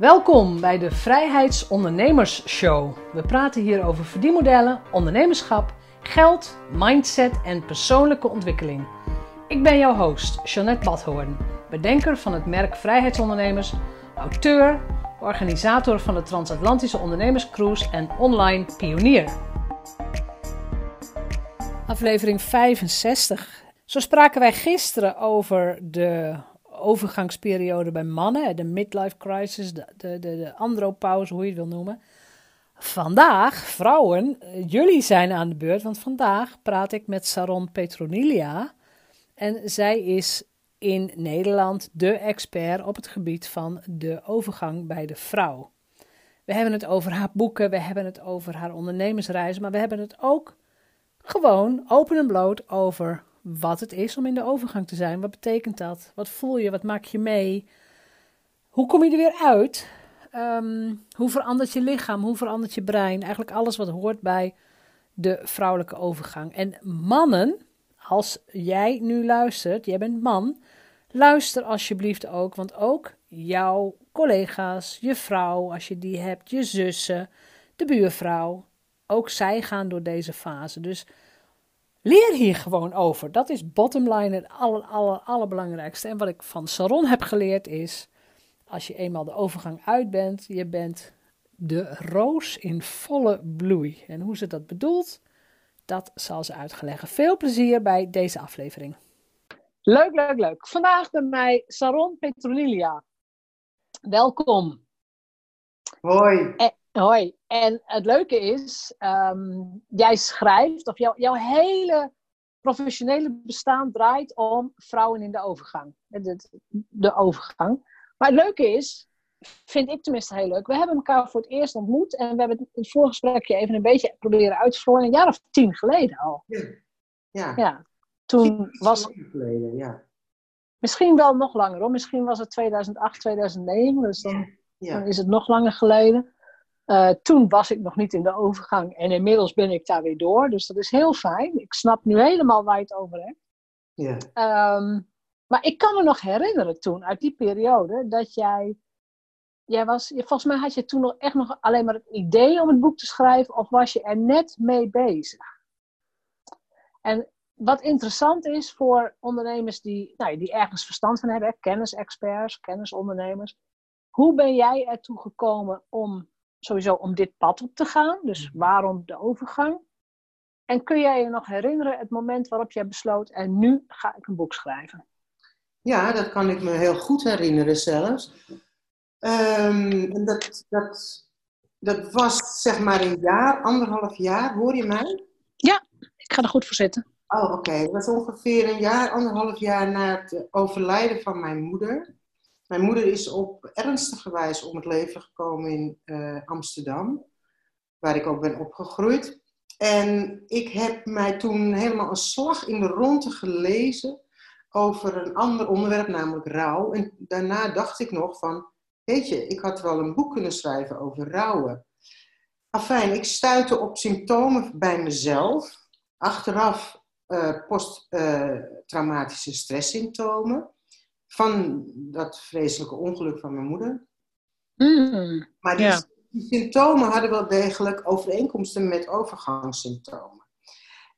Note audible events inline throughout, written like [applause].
Welkom bij de Vrijheidsondernemers Show. We praten hier over verdienmodellen, ondernemerschap, geld, mindset en persoonlijke ontwikkeling. Ik ben jouw host, Jeanette Badhoorn, bedenker van het merk Vrijheidsondernemers, auteur, organisator van de Transatlantische Ondernemerscruise en online pionier. Aflevering 65. Zo spraken wij gisteren over de overgangsperiode bij mannen, de midlife crisis, de, de, de, andropauze, hoe je het wil noemen. Vandaag, vrouwen, jullie zijn aan de beurt, want vandaag praat ik met Saron Petronilia. En zij is in Nederland de expert op het gebied van de overgang bij de vrouw. We hebben het over haar boeken, we hebben het over haar ondernemersreizen, maar we hebben het ook gewoon open en bloot over wat het is om in de overgang te zijn. Wat betekent dat? Wat voel je? Wat maak je mee? Hoe kom je er weer uit? Ehm, hoe verandert je lichaam? Hoe verandert je brein? Eigenlijk alles wat hoort bij de vrouwelijke overgang. En mannen, als jij nu luistert, jij bent man, luister alsjeblieft ook, want ook jouw collega's, je vrouw, als je die hebt, je zussen, de buurvrouw, ook zij gaan door deze fase. Dus Leer hier gewoon over. Dat is bottom line het aller, aller, allerbelangrijkste. En wat ik van Saron heb geleerd is, als je eenmaal de overgang uit bent, je bent de roos in volle bloei. En hoe ze dat bedoelt, dat zal ze uitleggen. Veel plezier bij deze aflevering. Leuk, leuk, leuk. Vandaag bij mij Saron Petronilia. Welkom. Hoi. Hoi, en het leuke is, ehm, jij schrijft, of jouw hele professionele bestaan draait om vrouwen in de overgang. De, de, overgang. Maar het leuke is, vind ik tenminste heel leuk, we hebben elkaar voor het eerst ontmoet en we hebben het, het voorgesprekje even een beetje proberen uit te vloeien, een jaar of tien geleden al. Ja. Ja, ja. toen was... Geleden, ja. Misschien wel nog langer hoor, misschien was het 2008, 2009, dus dan, dan is het nog langer geleden. Uh, toen was ik nog niet in de overgang en inmiddels ben ik daar weer door. Dus dat is heel fijn. Ik snap nu helemaal waar je het over hebt. Ja. Um, maar ik kan me nog herinneren toen, uit die periode, dat jij. Jij was, volgens mij had je toen nog echt nog alleen maar het idee om het boek te schrijven, of was je er net mee bezig? En wat interessant is voor ondernemers die, nou, die ergens verstand van hebben, kennisexperts, kennisondernemers. Hoe ben jij ertoe gekomen om sowieso om dit pad op te gaan. Dus mhm. waarom de overgang? En kun jij je nog herinneren het moment waarop jij besloot, en nu ga ik een boek schrijven? Ja, dat kan ik me heel goed herinneren zelfs. Um, dat, dat, dat was zeg maar een jaar, anderhalf jaar, hoor je mij? Ja, ik ga er goed voor zitten. Oh, oké. Dat was ongeveer een jaar, anderhalf jaar na het overlijden van mijn moeder. Mijn moeder is op ernstige wijze om het leven gekomen in uh, Amsterdam, waar ik ook ben opgegroeid. En ik heb mij toen helemaal een slag in de ronde gelezen over een ander onderwerp, namelijk rouw. En daarna dacht ik nog van, weet je, ik had wel een boek kunnen schrijven over rouwen. Afijn, ik stuitte op symptomen bij mezelf. Achteraf uh, posttraumatische uh, stresssymptomen van dat vreselijke ongeluk van mijn moeder. Mm, maar die, die, symptomen hadden wel degelijk overeenkomsten met overgangssymptomen.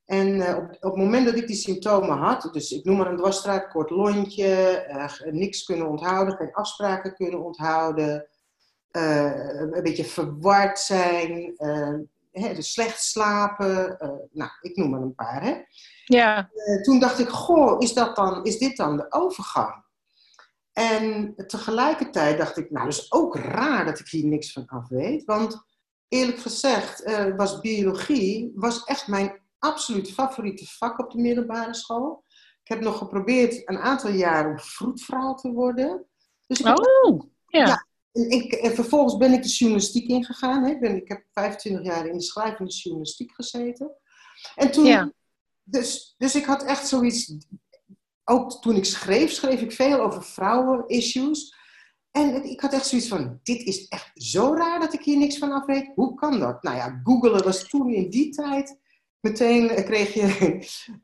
En uh, op, op, het moment dat ik die symptomen had, dus ik noem maar een dwarsstraat, kort lontje, uh, niks kunnen onthouden, geen afspraken kunnen onthouden, uh, een beetje verward zijn, hè, dus slecht slapen, nou, ik noem maar een paar. Hè. Ja. toen dacht ik, goh, is, dat dan, is dit dan de overgang? En tegelijkertijd dacht ik, nou, dat is ook raar dat ik hier niks van af weet. Want eerlijk gezegd uh, was biologie was echt mijn absoluut favoriete vak op de middelbare school. Ik heb nog geprobeerd een aantal jaar om vroedvrouw te worden. Dus ik oh, ja. ja en, ik, en, vervolgens ben ik de journalistiek ingegaan. Hè. Ik, ben, ik heb 25 jaar in de schrijvende journalistiek gezeten. En toen, dus, dus ik had echt zoiets, ook toen ik schreef, schreef ik veel over vrouwen-issues. En ik had echt zoiets van, dit is echt zo raar dat ik hier niks van af weet. Hoe kan dat? Nou ja, googelen was toen in die tijd. Meteen eh, kreeg je...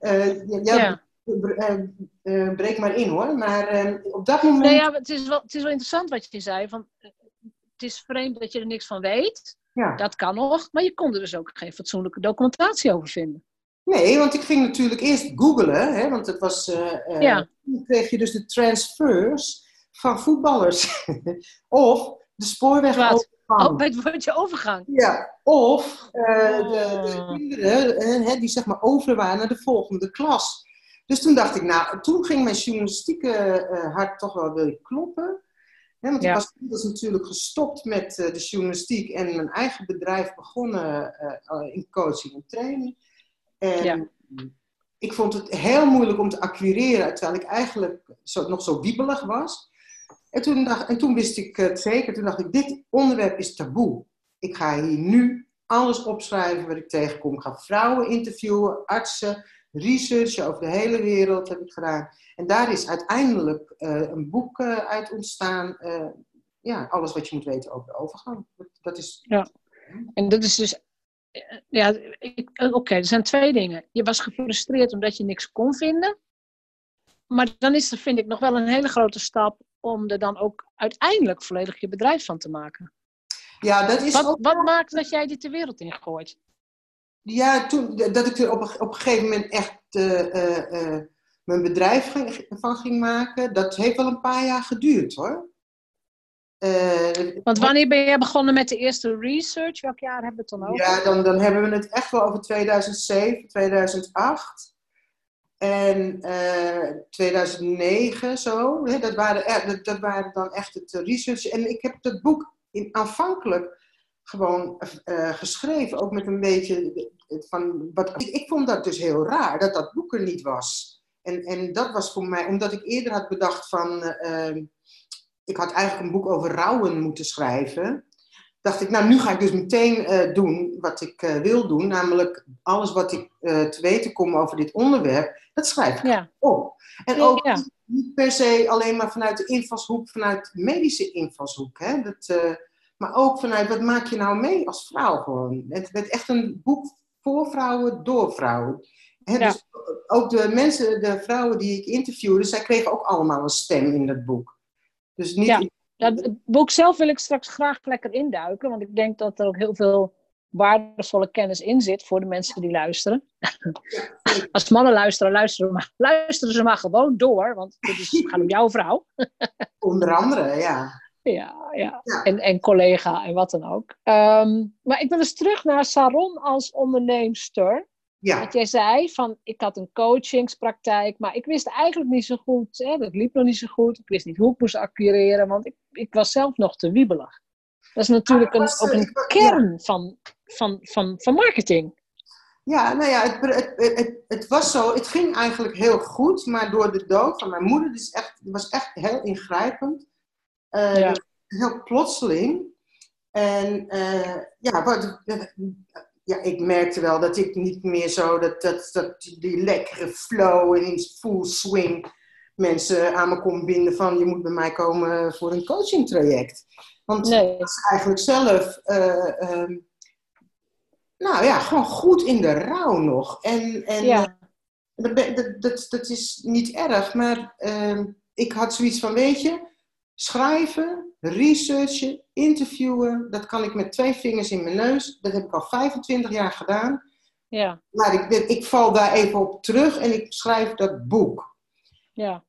Uh, [laughs] ja, uh, breek maar in hoor. Maar op dat moment... Nee, ja, het, is wel, het is wel interessant wat je zei. Van, het is vreemd dat je er niks van weet. Ja. Dat kan nog, maar je kon er dus ook geen fatsoenlijke documentatie over vinden. Nee, want ik ging natuurlijk eerst googlen, hè, want het was. eh, Ja. Toen kreeg je dus de transfers van voetballers. [laughs] of de spoorwegovergang. Oh, bij het woordje overgang. Ja, of eh, de, de Oh. kinderen hè, die zeg maar over waren naar de volgende klas. Dus toen dacht ik, nou, toen ging mijn journalistieke eh, hart toch wel weer kloppen. Hè, want Ja. ik was inmiddels natuurlijk gestopt met de journalistiek en mijn eigen bedrijf begonnen in coaching en training. En Ja. ik vond het heel moeilijk om te acquireren, terwijl ik eigenlijk zo, nog zo wiebelig was. En toen, dacht, en toen wist ik het zeker, toen dacht ik, dit onderwerp is taboe. Ik ga hier nu alles opschrijven wat ik tegenkom. Ik ga vrouwen interviewen, artsen, researchen over de hele wereld heb ik gedaan. En daar is uiteindelijk eh, een boek eh, uit ontstaan. eh, ja, alles wat je moet weten over de overgang. Dat- is, En dat is dus. Ja, eh, oké, er zijn twee dingen. Je was gefrustreerd omdat je niks kon vinden. Maar dan is er, vind ik, nog wel een hele grote stap om er dan ook uiteindelijk volledig je bedrijf van te maken. ja, dat is Wat, ook... wat maakt dat jij dit de wereld in gooit? Ja, toen, dat ik er op, een- op een gegeven moment echt eh, eh, mijn bedrijf ging- van ging maken, dat heeft wel een paar jaar geduurd hoor. Eh, Want wanneer ben jij begonnen met de eerste research? Welk jaar hebben we het dan over? ja, dan, dan hebben we het echt wel over 2007, 2008 en eh, 2009 zo. Hè, dat, waren, e- dat, dat waren dan echt het eh, research. En ik heb dat boek in, aanvankelijk gewoon geschreven, ook met een beetje van wat. Ik, ik vond dat dus heel raar dat dat boek er niet was. En, en dat was voor mij, omdat ik eerder had bedacht van. Ik had eigenlijk een boek over rouwen moeten schrijven. Dacht ik, nou nu ga ik dus meteen eh, doen wat ik eh, wil doen. Namelijk alles wat ik eh, te weten kom over dit onderwerp, dat schrijf ik Ja, op. En ook ja. niet per se alleen maar vanuit de invalshoek, vanuit de medische invalshoek. Hè? Dat, maar ook vanuit wat maak je nou mee als vrouw gewoon. Het werd echt een boek voor vrouwen, door vrouwen. Ja. Dus ook de mensen, de vrouwen die ik interviewde, zij kregen ook allemaal een stem in dat boek. Dus niet Ja. Ja, het boek zelf wil ik straks graag lekker induiken, want ik denk dat er ook heel veel waardevolle kennis in zit voor de mensen die luisteren. [laughs] Als mannen luisteren, luisteren, maar, luisteren ze maar gewoon door, want dit is, het gaat om jouw vrouw. [laughs] onder andere, ja. Ja, ja. Ja. En, en collega en wat dan ook. Ehm, maar ik wil eens terug naar Saron als onderneemster. Ja, Dat jij zei van, ik had een coachingspraktijk, maar ik wist eigenlijk niet zo goed, hè, dat liep nog niet zo goed. Ik wist niet hoe ik moest acquireren, want ik, ik was zelf nog te wiebelig. Dat is natuurlijk Ah, een, ook een kern van, van, van, van marketing. Ja, nou ja, het, het, het, het was zo. Het ging eigenlijk heel goed, maar door de dood van mijn moeder, dus echt, het was echt heel ingrijpend. Eh, Ja. Heel plotseling. En eh, ja, wat, ja, ik merkte wel dat ik niet meer zo, dat, dat, dat die lekkere flow en in full swing mensen aan me kon binden van je moet bij mij komen voor een coaching traject. Want Nee. ik was eigenlijk zelf eh, ehm, nou ja, gewoon goed in de rouw nog. En, en Ja, dat, dat, dat is niet erg, maar ehm, ik had zoiets van, weet je, schrijven, researchen, interviewen, dat kan ik met twee vingers in mijn neus. Dat heb ik al 25 jaar gedaan. ja, Maar ik, ik val daar even op terug en ik schrijf dat boek. ja.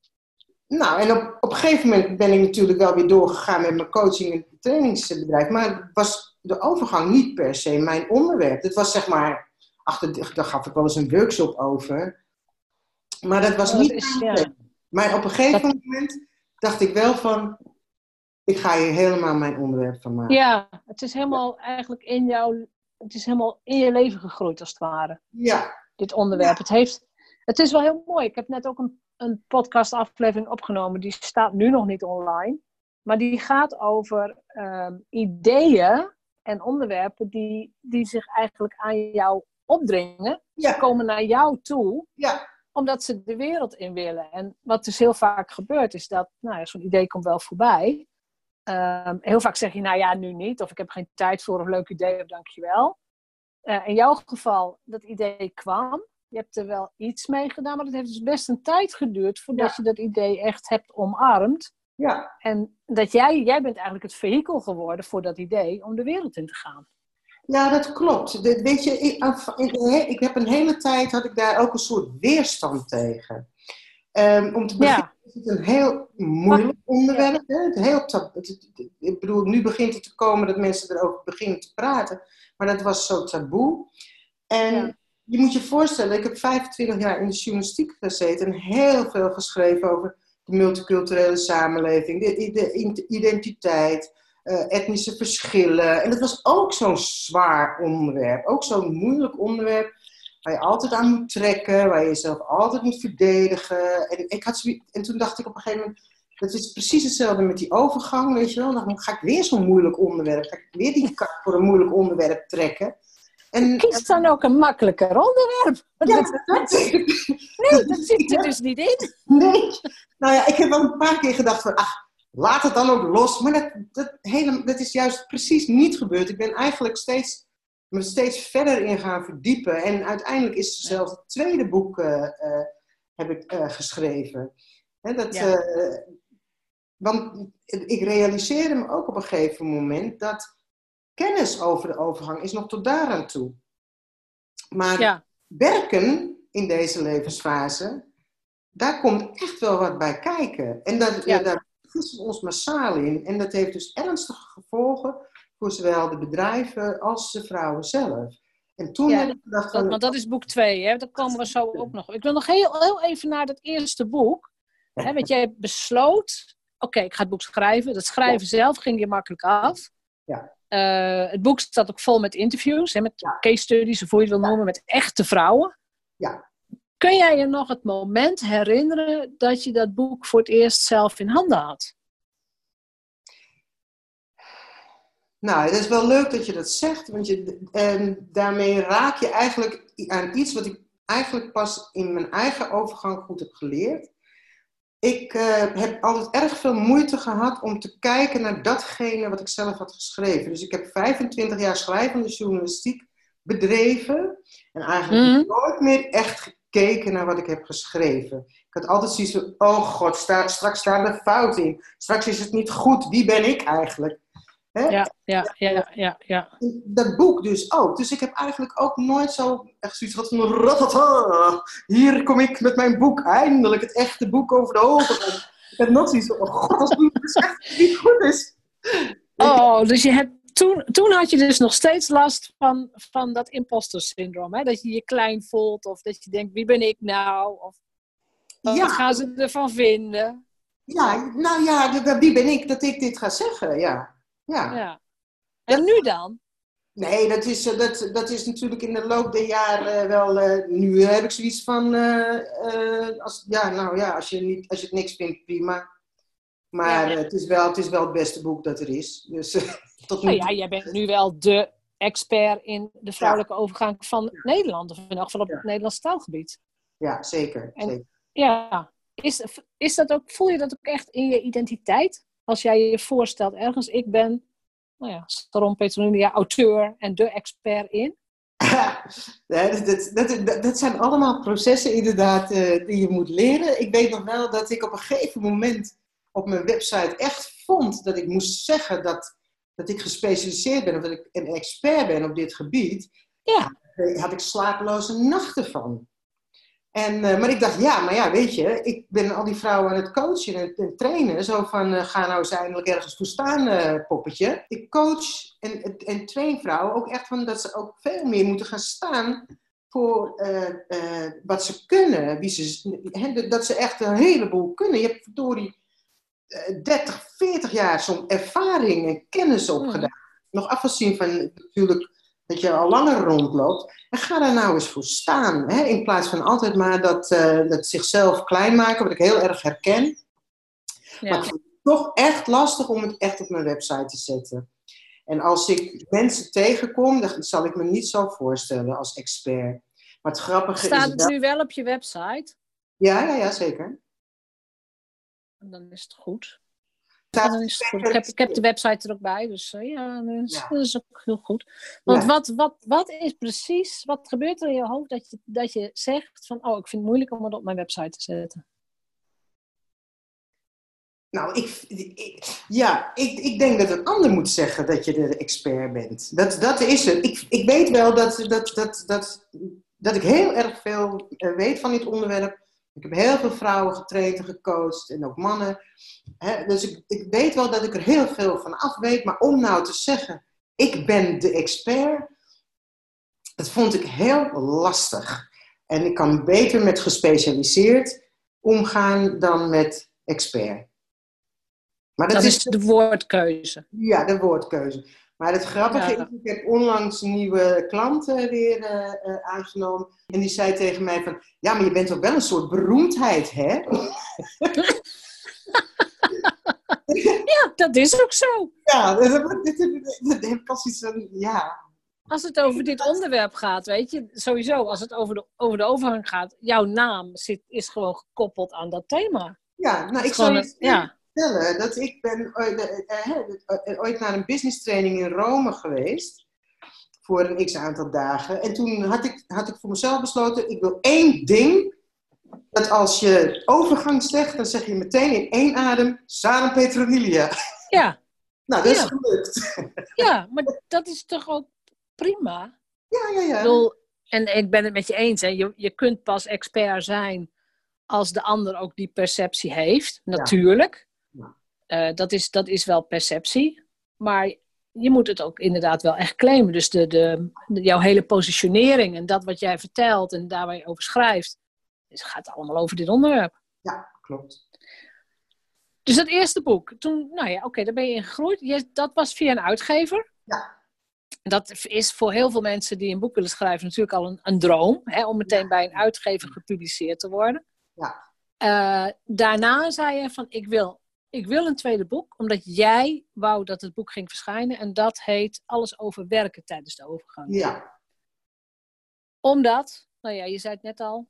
Nou, en op, op een gegeven moment ben ik natuurlijk wel weer doorgegaan met mijn coaching en trainingsbedrijf. Maar was de overgang niet per se mijn onderwerp. Het was zeg maar, achter, daar gaf ik wel eens een workshop over. Maar dat was Dat niet is- ja. Maar op een gegeven moment dacht ik wel van, ik ga hier helemaal mijn onderwerp van maken. ja, het is helemaal eigenlijk in jouw, het is helemaal in je leven gegroeid als het ware. Ja, dit onderwerp. Het, heeft, het is wel heel mooi. Ik heb net ook een, een podcast-aflevering opgenomen. Die staat nu nog niet online. Maar die gaat over ehm, ideeën en onderwerpen die, die zich eigenlijk aan jou opdringen. Ze ja, komen naar jou toe ja, omdat ze de wereld in willen. En wat dus heel vaak gebeurt, is dat nou zo'n idee komt wel voorbij. Ehm, heel vaak zeg je, nou ja, nu niet. Of ik heb geen tijd voor, of leuk idee, of dankjewel. Eh in jouw geval, dat idee kwam. Je hebt er wel iets mee gedaan, maar het heeft dus best een tijd geduurd voordat Ja. je dat idee echt hebt omarmd. Ja. En dat jij, jij bent eigenlijk het vehikel geworden voor dat idee om de wereld in te gaan. Ja, dat klopt. De, weet je, ik, ik, heb een hele tijd had ik daar ook een soort weerstand tegen. Um, om te beginnen is het een heel moeilijk onderwerp. Hè? Het heel ik bedoel, nu begint het te komen dat mensen erover beginnen te praten. Maar dat was zo taboe. En je moet je voorstellen, ik heb 25 jaar in de journalistiek gezeten en heel veel geschreven over de multiculturele samenleving, de, de identiteit, etnische verschillen. En dat was ook zo'n zwaar onderwerp, ook zo'n moeilijk onderwerp waar je altijd aan moet trekken, waar je jezelf altijd moet verdedigen. En, ik had en toen dacht ik op een gegeven moment, dat is precies hetzelfde met die overgang, weet je wel. Dan ga ik weer zo'n moeilijk onderwerp, ga ik weer die kaart voor een moeilijk onderwerp trekken. En, Kies dan ook een makkelijker onderwerp. Ja, dat, nee, dat zit er dus niet in. Nee. Nou ja, ik heb wel een paar keer gedacht van, ach, laat het dan ook los. Maar dat, dat, hele, dat is juist precies niet gebeurd. Ik ben eigenlijk steeds, me steeds verder in gaan verdiepen. En uiteindelijk is zelfs het tweede boek uh, uh, heb ik uh, geschreven. Dat, ja. want ik realiseerde me ook op een gegeven moment dat kennis over de overgang is nog tot daaraan toe. Maar werken in deze levensfase, daar komt echt wel wat bij kijken. En dat, ja. daar we ons massaal in. En dat heeft dus ernstige gevolgen voor zowel de bedrijven als de vrouwen zelf. En toen heb ik gedacht... Van, want dat is boek 2, hè? Daar komen we zo ook nog. Ik wil nog heel, heel even naar dat eerste boek. Hè, want jij besloot, oké, ik ga het boek schrijven. Dat schrijven zelf ging je makkelijk af. Ja. Uh, het boek staat ook vol met interviews, hè, met case studies, of hoe je het wil noemen, met echte vrouwen. Ja. Kun jij je nog het moment herinneren dat je dat boek voor het eerst zelf in handen had? Nou, het is wel leuk dat je dat zegt, want je, en daarmee raak je eigenlijk aan iets wat ik eigenlijk pas in mijn eigen overgang goed heb geleerd. Ik uh, heb altijd erg veel moeite gehad om te kijken naar datgene wat ik zelf had geschreven. Dus ik heb 25 jaar schrijvende journalistiek bedreven. En eigenlijk mm. nooit meer echt gekeken naar wat ik heb geschreven. Ik had altijd zoiets van, oh god, sta, straks staan er fouten in. Straks is het niet goed. Wie ben ik eigenlijk? Ja, ja, ja, ja, ja. Dat boek dus ook. Dus ik heb eigenlijk ook nooit zo echt zoiets gehad van... Ratata, hier kom ik met mijn boek. Eindelijk het echte boek over de overgang. ik heb nog zoiets van... Oh god, als het dus echt niet goed is. [laughs] Oh, dus je hebt, toen, toen had je dus nog steeds last van, van dat imposter syndroom. Hè? Dat je je klein voelt. Of dat je denkt, wie ben ik nou? Of wat ja. gaan ze ervan vinden? Ja, nou ja, wie ben ik dat ik dit ga zeggen? Ja. Ja. ja. En nu dan? Nee, dat is, eh, dat, dat is natuurlijk in de loop der jaren wel. Uh, nu heb ik zoiets van. Uh, als, ja, nou ja, als je, niet, als je het niks vindt, prima. Maar het, is wel, het is wel het beste boek dat er is. Dus, [laughs] tot nu nou ja, jij bent nu wel de expert in de vrouwelijke overgang van Nederland. Of in elk geval op het Nederlands taalgebied. Ja, zeker. En, zeker. Ja, is, is dat ook, voel je dat ook echt in je identiteit? als jij je voorstelt ergens, ik ben, nou ja, Saron Petronia, auteur en de expert in? [laughs] dat, dat, dat, dat, zijn allemaal processen inderdaad uh, die je moet leren. Ik weet nog wel dat ik op een gegeven moment op mijn website echt vond dat ik moest zeggen dat, dat ik gespecialiseerd ben of dat ik een expert ben op dit gebied. Ja. Daar had ik slapeloze nachten van. En, uh, maar ik dacht, ja, maar ja, weet je, ik ben al die vrouwen aan het coachen en, en trainen. Zo van, uh, ga nou eens eindelijk ergens voor staan, uh, poppetje. Ik coach en, en train vrouwen ook echt van dat ze ook veel meer moeten gaan staan voor wat ze kunnen. Wie ze, he, dat ze echt een heleboel kunnen. Je hebt die 30, 40 jaar zo'n ervaring en kennis opgedaan. Mm. Nog afgezien van natuurlijk dat je al langer rondloopt. En ga daar nou eens voor staan. Hè? In plaats van altijd maar dat, uh, dat zichzelf klein maken, wat ik heel erg herken. Ja. Maar ik vind het toch echt lastig om het echt op mijn website te zetten. En als ik mensen tegenkom, dan zal ik me niet zo voorstellen als expert. Maar het grappige Staat is. Staat het nu wel op je website? Ja, ja, ja, zeker. Dan is het goed. Ja, is goed. Ik heb, ik heb de website er ook bij, dus uh, ja, dat is, ja. dat is, ook heel goed. Want ja. wat, wat, wat is precies, wat gebeurt er in je hoofd dat je, dat je zegt van, oh, ik vind het moeilijk om het op mijn website te zetten? Nou, ik, ik- ja, ik, ik denk dat een ander moet zeggen dat je de expert bent. Dat, dat is het. Ik, ik weet wel dat, dat, dat, dat, dat ik heel erg veel eh, weet van dit onderwerp. Ik heb heel veel vrouwen getraind en gecoacht en ook mannen. Hè, dus ik, ik weet wel dat ik er heel veel van af weet. Maar om nou te zeggen, ik ben de expert, dat vond ik heel lastig. En ik kan beter met gespecialiseerd omgaan dan met expert. Maar Dat is de woordkeuze. ja, de woordkeuze. Maar het grappige Ja. is, ik heb onlangs een nieuwe klant eh, weer eh, eh, aangenomen. En die zei tegen mij van, ja, maar je bent toch wel een soort beroemdheid, hè? [laughs] Ja, dat is ook zo. Ja, dat heb, ik pas iets van, ja. Als het over dit onderwerp gaat, weet je, sowieso, als het over de, over de overgang gaat, jouw naam zit, is gewoon gekoppeld aan dat thema. Ja, nou, ik een- ja. Vertellen dat ik ben ooit, eh, eh, eh, ooit naar een business training in Rome geweest. Voor een x aantal dagen. En toen had ik, had ik voor mezelf besloten, ik wil één ding. Dat als je overgang zegt, dan zeg je meteen in één adem, Sarum Petronilia. Ja, [laughs] Nou, dat is gelukt. [laughs] ja, maar dat is toch ook prima? Ja, ja, Ik ja. bedoel, en ik ben het met je eens, hè, je, je kunt pas expert zijn als de ander ook die perceptie heeft, natuurlijk. Eh, dat, is, dat is wel perceptie, maar je moet het ook inderdaad wel echt claimen. Dus de, de, de- jouw hele positionering en dat wat jij vertelt en daar waar je over schrijft, het gaat allemaal over dit onderwerp. Ja, klopt. Dus dat eerste boek, toen, nou ja, oké, daar ben je in gegroeid. Je, dat was via een uitgever. Ja. Dat is voor heel veel mensen die een boek willen schrijven natuurlijk al een, een droom, hè, om meteen bij een uitgever gepubliceerd te worden. Ja. Eh, daarna zei je van, ik wil, ik wil een tweede boek, omdat jij wou dat het boek ging verschijnen. En dat heet Alles over werken tijdens de overgang. Ja, Omdat, nou ja, je zei het net al,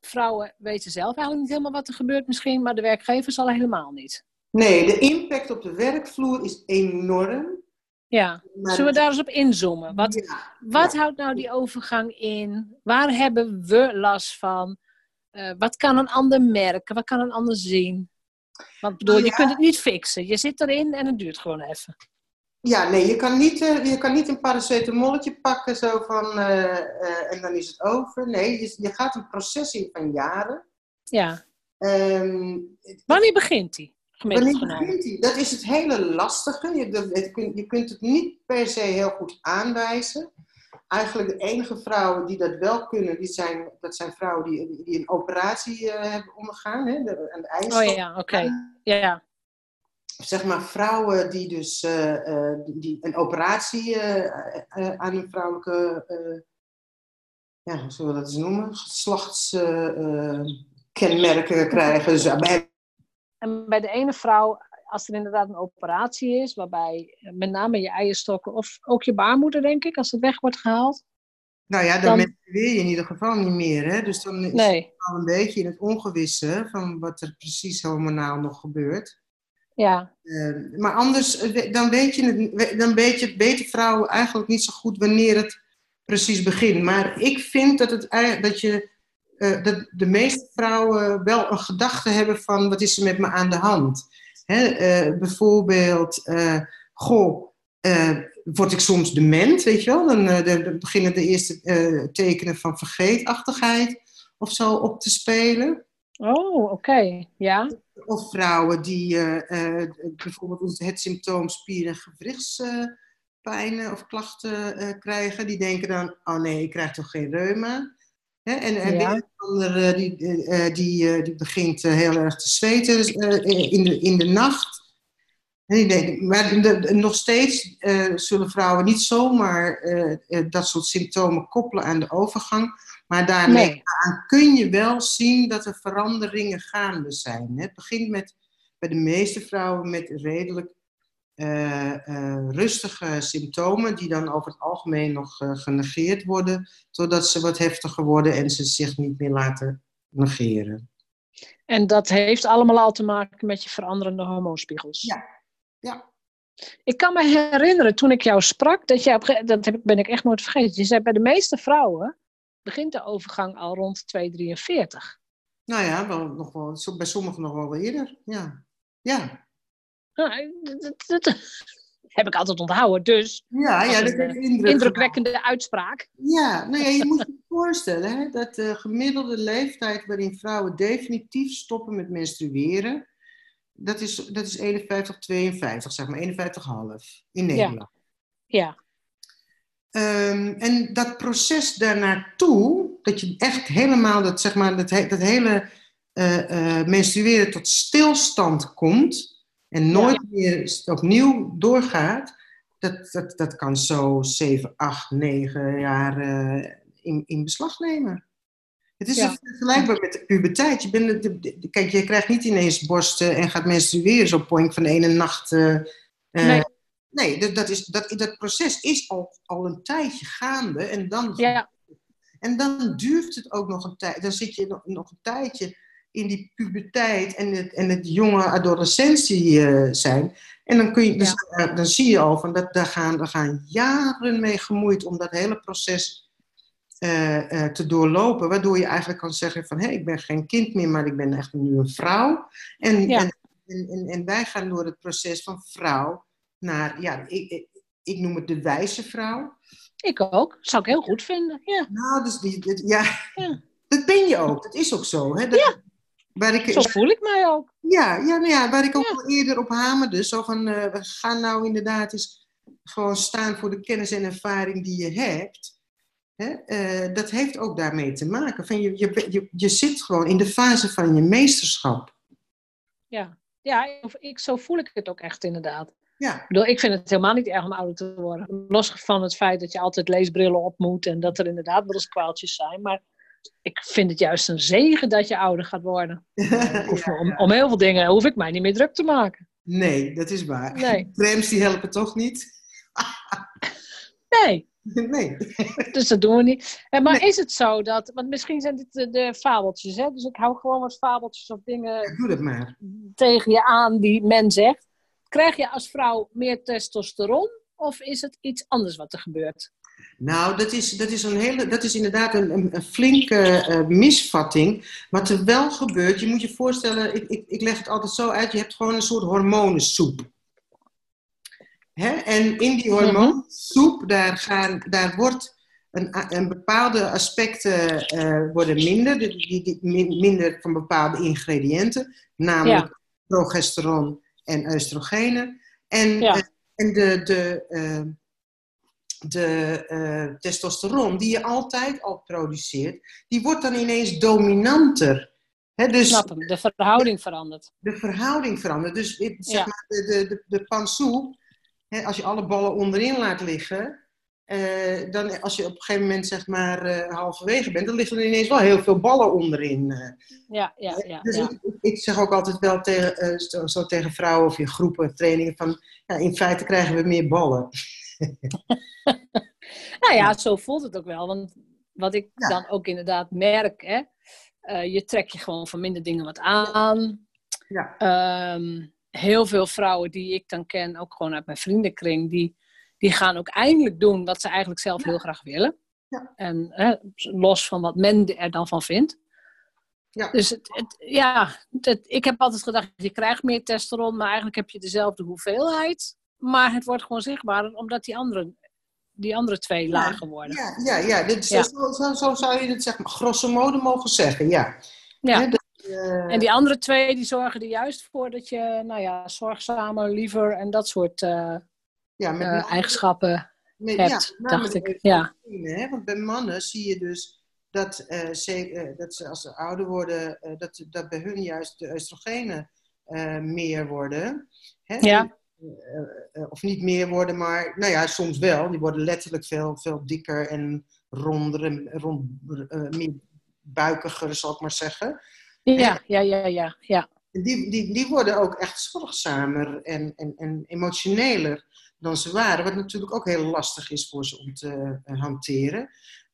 vrouwen weten zelf eigenlijk niet helemaal wat er gebeurt misschien, maar de werkgevers al helemaal niet. nee, de impact op de werkvloer is enorm. Ja, Maar zullen we daar eens op inzoomen? Wat, Ja, wat ja. houdt nou die overgang in? Waar hebben we last van? Eh, wat kan een ander merken? Wat kan een ander zien? Want ik bedoel, je kunt het niet fixen. Je zit erin en het duurt gewoon even. Ja, nee, je kan niet, eh, je kan niet een paracetamolletje pakken zo van, eh, eh, en dan is het over. Nee, je, je gaat een proces in van jaren. Ja. Ehm, Wanneer begint die? Wanneer begint die? Dat is het hele lastige. Je, dat- het kun- je kunt het niet per se heel goed aanwijzen. Eigenlijk de enige vrouwen die dat wel kunnen, die zijn, dat zijn vrouwen die, die een operatie eh, hebben ondergaan, hè, de, aan de. Oh ja, oké. Ja, zeg maar vrouwen die dus eh, eh, die- een operatie aan hun vrouwelijke, ja, hoe zullen we dat eens noemen, geslachtskenmerken krijgen. Dus bij, En bij de ene vrouw, als er inderdaad een operatie is, waarbij eh, met name je eierstokken of ook je baarmoeder, denk ik, als het weg wordt gehaald. nou ja, dan, Dan- je in ieder geval niet meer. Hè? Dus dan is Nee, het al een beetje in het ongewisse van wat er precies hormonaal nog gebeurt. ja. Eh, maar anders, eh, dan weet, je het, dan weet je, weten vrouwen eigenlijk niet zo goed wanneer het precies begint. Maar ik vind dat, het, dat, je, eh, dat de meeste vrouwen wel een gedachte hebben van wat is er met me aan de hand. Eh, bijvoorbeeld, eh, goh, eh, word ik soms dement, weet je wel? Dan, beginnen de eerste tekenen van vergeetachtigheid of zo op te spelen. Oh, oké. Ja. Of vrouwen die bijvoorbeeld het symptoom spier- en gewrichtspijnen of klachten krijgen, die denken dan, oh nee, ik krijg toch geen reuma. En, en Ja. weer een ander eh, die, eh, eh, die, eh, die begint heel erg te zweten eh, in, de, in de nacht. Die denken, maar de- nog steeds zullen vrouwen niet zomaar eh, dat soort symptomen koppelen aan de overgang. Maar daarmee Nee. aan kun je wel zien dat er veranderingen gaande zijn. hè. Het begint met, bij de meeste vrouwen met redelijk rustige symptomen, die dan over het algemeen nog eh, genegeerd worden, totdat ze wat heftiger worden en ze zich niet meer laten negeren. En dat heeft allemaal al te maken met je veranderende hormoonspiegels. Ja. Ja. Ik kan me herinneren toen ik jou sprak, dat jij op, dat ben ik echt nooit vergeten. Je zei bij de meeste vrouwen begint de overgang al rond 243. Nou ja, wel, nog wel, bij sommigen nog wel eerder. Ja. Ja. Nou, dat, dat, heb ik altijd onthouden, dus. Ja, ja dat is een indruk indrukwekkende uitspraak. Ja, nou ja, je moet je [laughs] voorstellen hè, dat de gemiddelde leeftijd waarin vrouwen definitief stoppen met menstrueren, dat is, dat is 51, 52, zeg maar, 51,5 in Nederland. Ja. Ehm, en dat proces daarnaartoe, dat je echt helemaal dat, zeg maar, dat, dat hele uh, menstrueren tot stilstand komt en nooit meer opnieuw doorgaat, dat, dat, dat kan zo 7, 8, 9 jaar uh, in, in beslag nemen. Het is ja. vergelijkbaar met de puberteit. Je, bent, de, kijk, je krijgt niet ineens borsten en gaat menstrueren zo point van de ene nacht. Uh, nee, nee dat, dat, is, dat, dat proces is al, al een tijdje gaande. En dan, ja. en dan duurt het ook nog een tijd. Dan zit je nog, nog een tijdje in die puberteit en het, en het jonge adolescentie uh, zijn. En dan, kun je, dus, uh, dan zie je al van dat daar gaan, daar gaan jaren mee gemoeid om dat hele proces uh, te doorlopen. Waardoor je eigenlijk kan zeggen van hé, hey, ik ben geen kind meer, maar ik ben echt nu een vrouw. En, ja. en, en, en, wij gaan door het proces van vrouw naar, ja, ik, ik, ik noem het de wijze vrouw. Ik ook. Zou ik heel goed vinden. Ja. Nou, dus die, ja, ja. dat ben je ook. Dat is ook zo. Hè? Dat, ja. Waar ik, zo voel ik mij ook. Ja, ja, nou ja waar ik ook al eerder op hamerde. Zo van, uh, we gaan nou inderdaad eens gewoon staan voor de kennis en ervaring die je hebt. Hè? Uh, dat heeft ook daarmee te maken. Van je, je, je, je zit gewoon in de fase van je meesterschap. Ja, ja ik, zo voel ik het ook echt inderdaad. Ja. Ik, bedoel, ik vind het helemaal niet erg om ouder te worden. Los van het feit dat je altijd leesbrillen op moet en dat er inderdaad wel eens kwaaltjes zijn. Maar ik vind het juist een zegen dat je ouder gaat worden. [laughs] ja, om, om, heel veel dingen hoef ik mij niet meer druk te maken. Nee, dat is waar. Nee. [laughs] Trams die helpen toch niet? [laughs] nee. Nee. dus dat doen we niet. Eh, maar nee. is het zo dat, want misschien zijn dit de, de, fabeltjes, hè? dus ik hou gewoon wat fabeltjes of dingen doe dat maar. tegen je aan die men zegt. Krijg je als vrouw meer testosteron of is het iets anders wat er gebeurt? Nou, dat is, dat is, een hele, dat is inderdaad een, een, flinke uh, misvatting. Wat er wel gebeurt, je moet je voorstellen, ik, ik, ik leg het altijd zo uit, je hebt gewoon een soort hormonensoep. Hè? En in die hormoonsoep, daar, gaan, daar wordt een, een bepaalde aspecten uh, worden minder, die, die, minder van bepaalde ingrediënten, namelijk ja. progesteron en oestrogenen. En, ja. En de, de de uh, testosteron, die je altijd al produceert, die wordt dan ineens dominanter. He, dus, Snap hem, de verhouding verandert. De verhouding verandert. Dus zeg ja. maar, de, de, de, de als je alle ballen onderin laat liggen, uh, dan als je op een gegeven moment zeg maar uh, halverwege bent, dan liggen er ineens wel heel veel ballen onderin. Ja, ja, ja. Dus ja. Ik, ik, zeg ook altijd wel tegen, zo, zo, tegen vrouwen of in groepen, trainingen van, ja, in feite krijgen we meer ballen. [laughs] nou ja, zo voelt het ook wel. Want wat ik ja. dan ook inderdaad merk, hè, je trekt je gewoon van minder dingen wat aan. Ja. Um, heel veel vrouwen die ik dan ken, ook gewoon uit mijn vriendenkring, die, die gaan ook eindelijk doen wat ze eigenlijk zelf heel graag willen. Ja. En hè, los van wat men er dan van vindt. Ja. Dus het, het, ja, het, ik heb altijd gedacht, je krijgt meer testosteron, maar eigenlijk heb je dezelfde hoeveelheid. Maar het wordt gewoon zichtbaar, omdat die andere, die andere twee ja, lager worden. Ja, ja, ja. Dit, ja. Zo, zo, zo, zou je het zeg maar, grosso modo mogen zeggen, ja. ja. He, dat, uh... En die andere twee, die zorgen er juist voor dat je, nou ja, zorgzamer, liever en dat soort uh, ja, met uh, eigenschappen met, hebt, ja, dacht ik. Ja. Hè? Want bij mannen zie je dus dat, ze, dat ze als ze ouder worden, dat, dat bij hun juist de oestrogenen meer worden. Hè? Ja. Of niet meer worden, maar nou ja, soms wel. Die worden letterlijk veel, veel dikker en ronder en rond, meer buikiger, zal ik maar zeggen. Ja, ja, ja, ja. ja. Die, die, die worden ook echt zorgzamer en, en, en emotioneler dan ze waren. Wat natuurlijk ook heel lastig is voor ze om te uh, hanteren.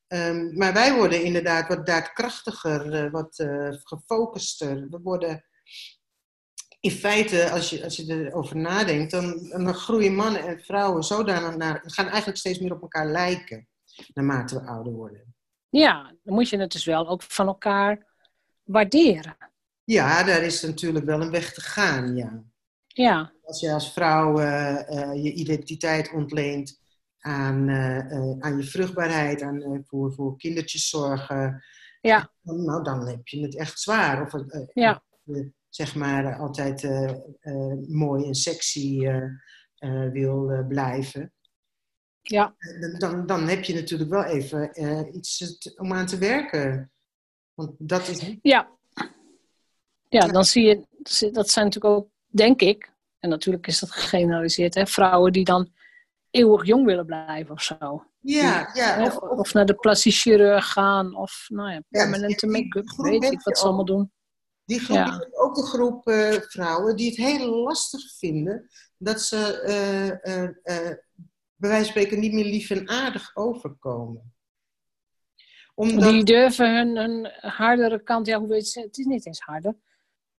Um, maar wij worden inderdaad wat daadkrachtiger, wat gefocuster. We worden in feite, als je, als je erover nadenkt, dan, dan groeien mannen en vrouwen zodanig naar, gaan eigenlijk steeds meer op elkaar lijken, naarmate we ouder worden. Ja, dan moet je het dus wel ook van elkaar waarderen. Ja, daar is natuurlijk wel een weg te gaan, ja. Ja. Als je als vrouw je identiteit ontleent aan, aan je vruchtbaarheid, aan, voor, voor kindertjes zorgen, ja. dan, nou, dan heb je het echt zwaar. Of ja. zeg maar altijd mooi en sexy wil blijven. Ja. Dan, dan heb je natuurlijk wel even iets om aan te werken. Want dat is... Ja. Ja, dan zie je, dat zijn natuurlijk ook, denk ik, en natuurlijk is dat gegeneraliseerd, hè, vrouwen die dan eeuwig jong willen blijven of zo. Ja, ja. Of, of, naar de plastisch chirurg gaan, of nou ja, permanente make-up, weet ik wat ze allemaal doen. Die groep ja. is ook de groep uh, vrouwen die het heel lastig vinden dat ze uh, uh, bij wijze van spreken niet meer lief en aardig overkomen omdat... Die durven hun, hun hardere kant, ja, hoe weet je het? is niet eens harder.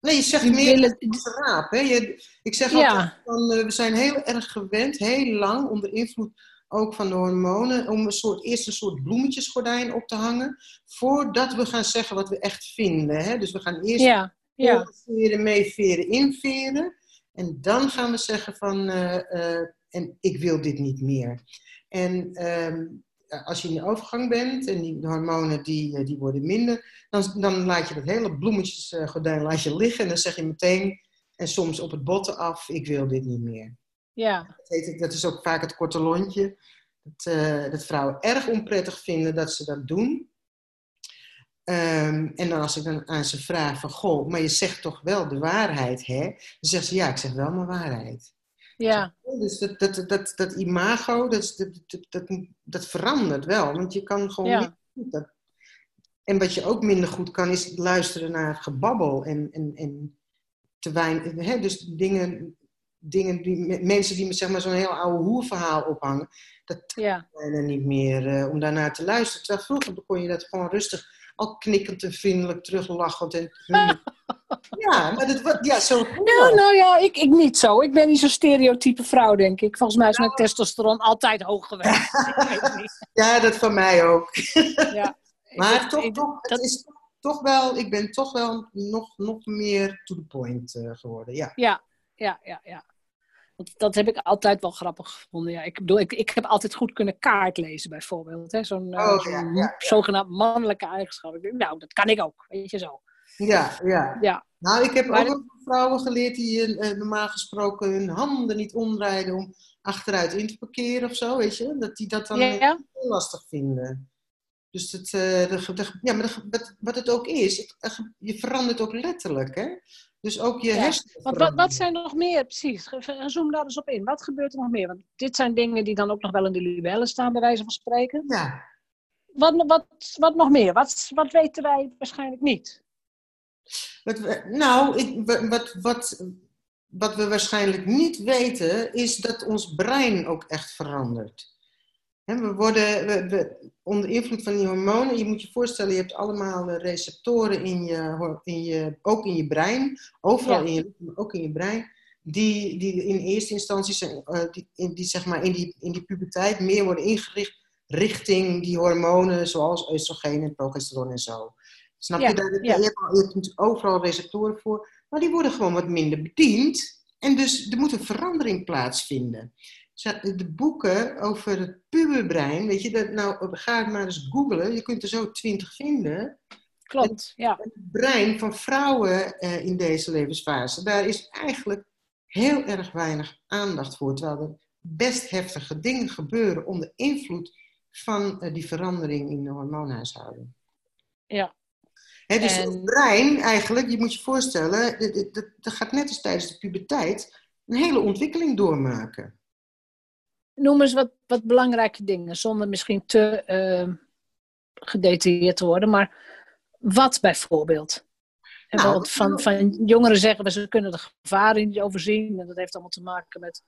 Nee, je zegt meer willen... raap. Hè? Je, ik zeg altijd, van, uh, we zijn heel erg gewend, heel lang, onder invloed ook van de hormonen, om een soort, eerst een soort bloemetjesgordijn op te hangen, voordat we gaan zeggen wat we echt vinden. Hè? Dus we gaan eerst ja, ja. veren, meeveren, inveren. En dan gaan we zeggen van, uh, uh, en ik wil dit niet meer. En ehm, eh, als je in de overgang bent en die hormonen die, eh, die worden minder, dan, dan laat je dat hele bloemetjesgordijn laat je liggen en dan zeg je meteen, en soms op het botten af, ik wil dit niet meer. Ja. Dat, dat is ook vaak het korte lontje. Dat, uh, dat vrouwen erg onprettig vinden dat ze dat doen. Um, en dan als ik dan aan ze vraag van, goh, maar je zegt toch wel de waarheid, hè? Dan zegt ze, ja, ik zeg wel mijn waarheid. Ja. Dus dat, dat, dat, dat imago, dat, dat, dat, dat verandert wel. Want je kan gewoon ja. niet. En wat je ook minder goed kan, is luisteren naar gebabbel. En, en, en te weinig, hè, dus dingen, dingen die, mensen die met zeg maar, zo'n heel oude hoerverhaal ophangen. Dat ja. bijna niet meer uh, om daarnaar te luisteren. Terwijl vroeger kon je dat gewoon rustig, al knikkend en vriendelijk, teruglachend en [laughs] Ja, maar dat, ja, zo. Nou, nou ja, ik, ik niet zo. Ik ben niet zo'n stereotype vrouw, denk ik. Volgens mij is mijn testosteron altijd hoog geweest. [laughs] ja, dat van mij ook. ja. [laughs] maar ik, toch, ik, toch, dat... het is toch wel, ik ben toch wel nog, nog meer to the point uh, geworden. Ja, ja, ja, ja. ja. Want dat heb ik altijd wel grappig gevonden. Ja, ik bedoel, ik, ik heb altijd goed kunnen kaart lezen, bijvoorbeeld. Zo'n oh, zo ja, ja, zogenaamd mannelijke eigenschap. Ik denk, nou, dat kan ik ook, weet je zo. Ja, ja. ja. Nou, ik heb maar ook vrouwen geleerd die uh, normaal gesproken hun handen niet omdraaien om achteruit in te parkeren of zo, weet je? Dat die dat dan ja. heel lastig vinden. Dus het, uh, de, de, ja, maar wat, wat het ook is, het, je verandert ook letterlijk, hè? Dus ook je ja. hersenen. Want wat, wat zijn er nog meer, precies? Zoom daar eens op in. Wat gebeurt er nog meer? Want dit zijn dingen die dan ook nog wel in de libellen staan, bij wijze van spreken. Ja. Wat, wat, wat nog meer? Wat, wat weten wij waarschijnlijk niet? Wat we, nou, ik, wat, wat, wat we waarschijnlijk niet weten, is dat ons brein ook echt verandert. we worden we, we, onder invloed van die hormonen, je moet je voorstellen, je hebt allemaal receptoren in je, in je, ook in je brein, overal ja. in je ook in je brein, die, die in eerste instantie zijn, uh, die, in, die, zeg maar, in, die, in die puberteit meer worden ingericht richting die hormonen zoals oestrogeen en progesteron en zo. Snap Ja, je? Daar, ja. je, hebt, overal receptoren voor, maar die worden gewoon wat minder bediend. En dus er moet een verandering plaatsvinden. De boeken over het puberbrein, weet je, dat, nou, ga het maar eens googlen. Je kunt er zo twintig vinden. Klopt, ja. Het brein van vrouwen eh, in deze levensfase, daar is eigenlijk heel erg weinig aandacht voor. Terwijl er best heftige dingen gebeuren onder invloed van eh, die verandering in de hormoonhuishouding. Ja, Dus En- het brein eigenlijk, je moet je voorstellen, dat- dat- dat dat gaat net als tijdens de puberteit een hele ontwikkeling doormaken. Noem eens wat, wat belangrijke dingen, zonder misschien te eh, gedetailleerd te worden. Maar wat bijvoorbeeld? En Nou, van, van jongeren zeggen we ze kunnen de gevaren niet overzien. En dat heeft allemaal te maken met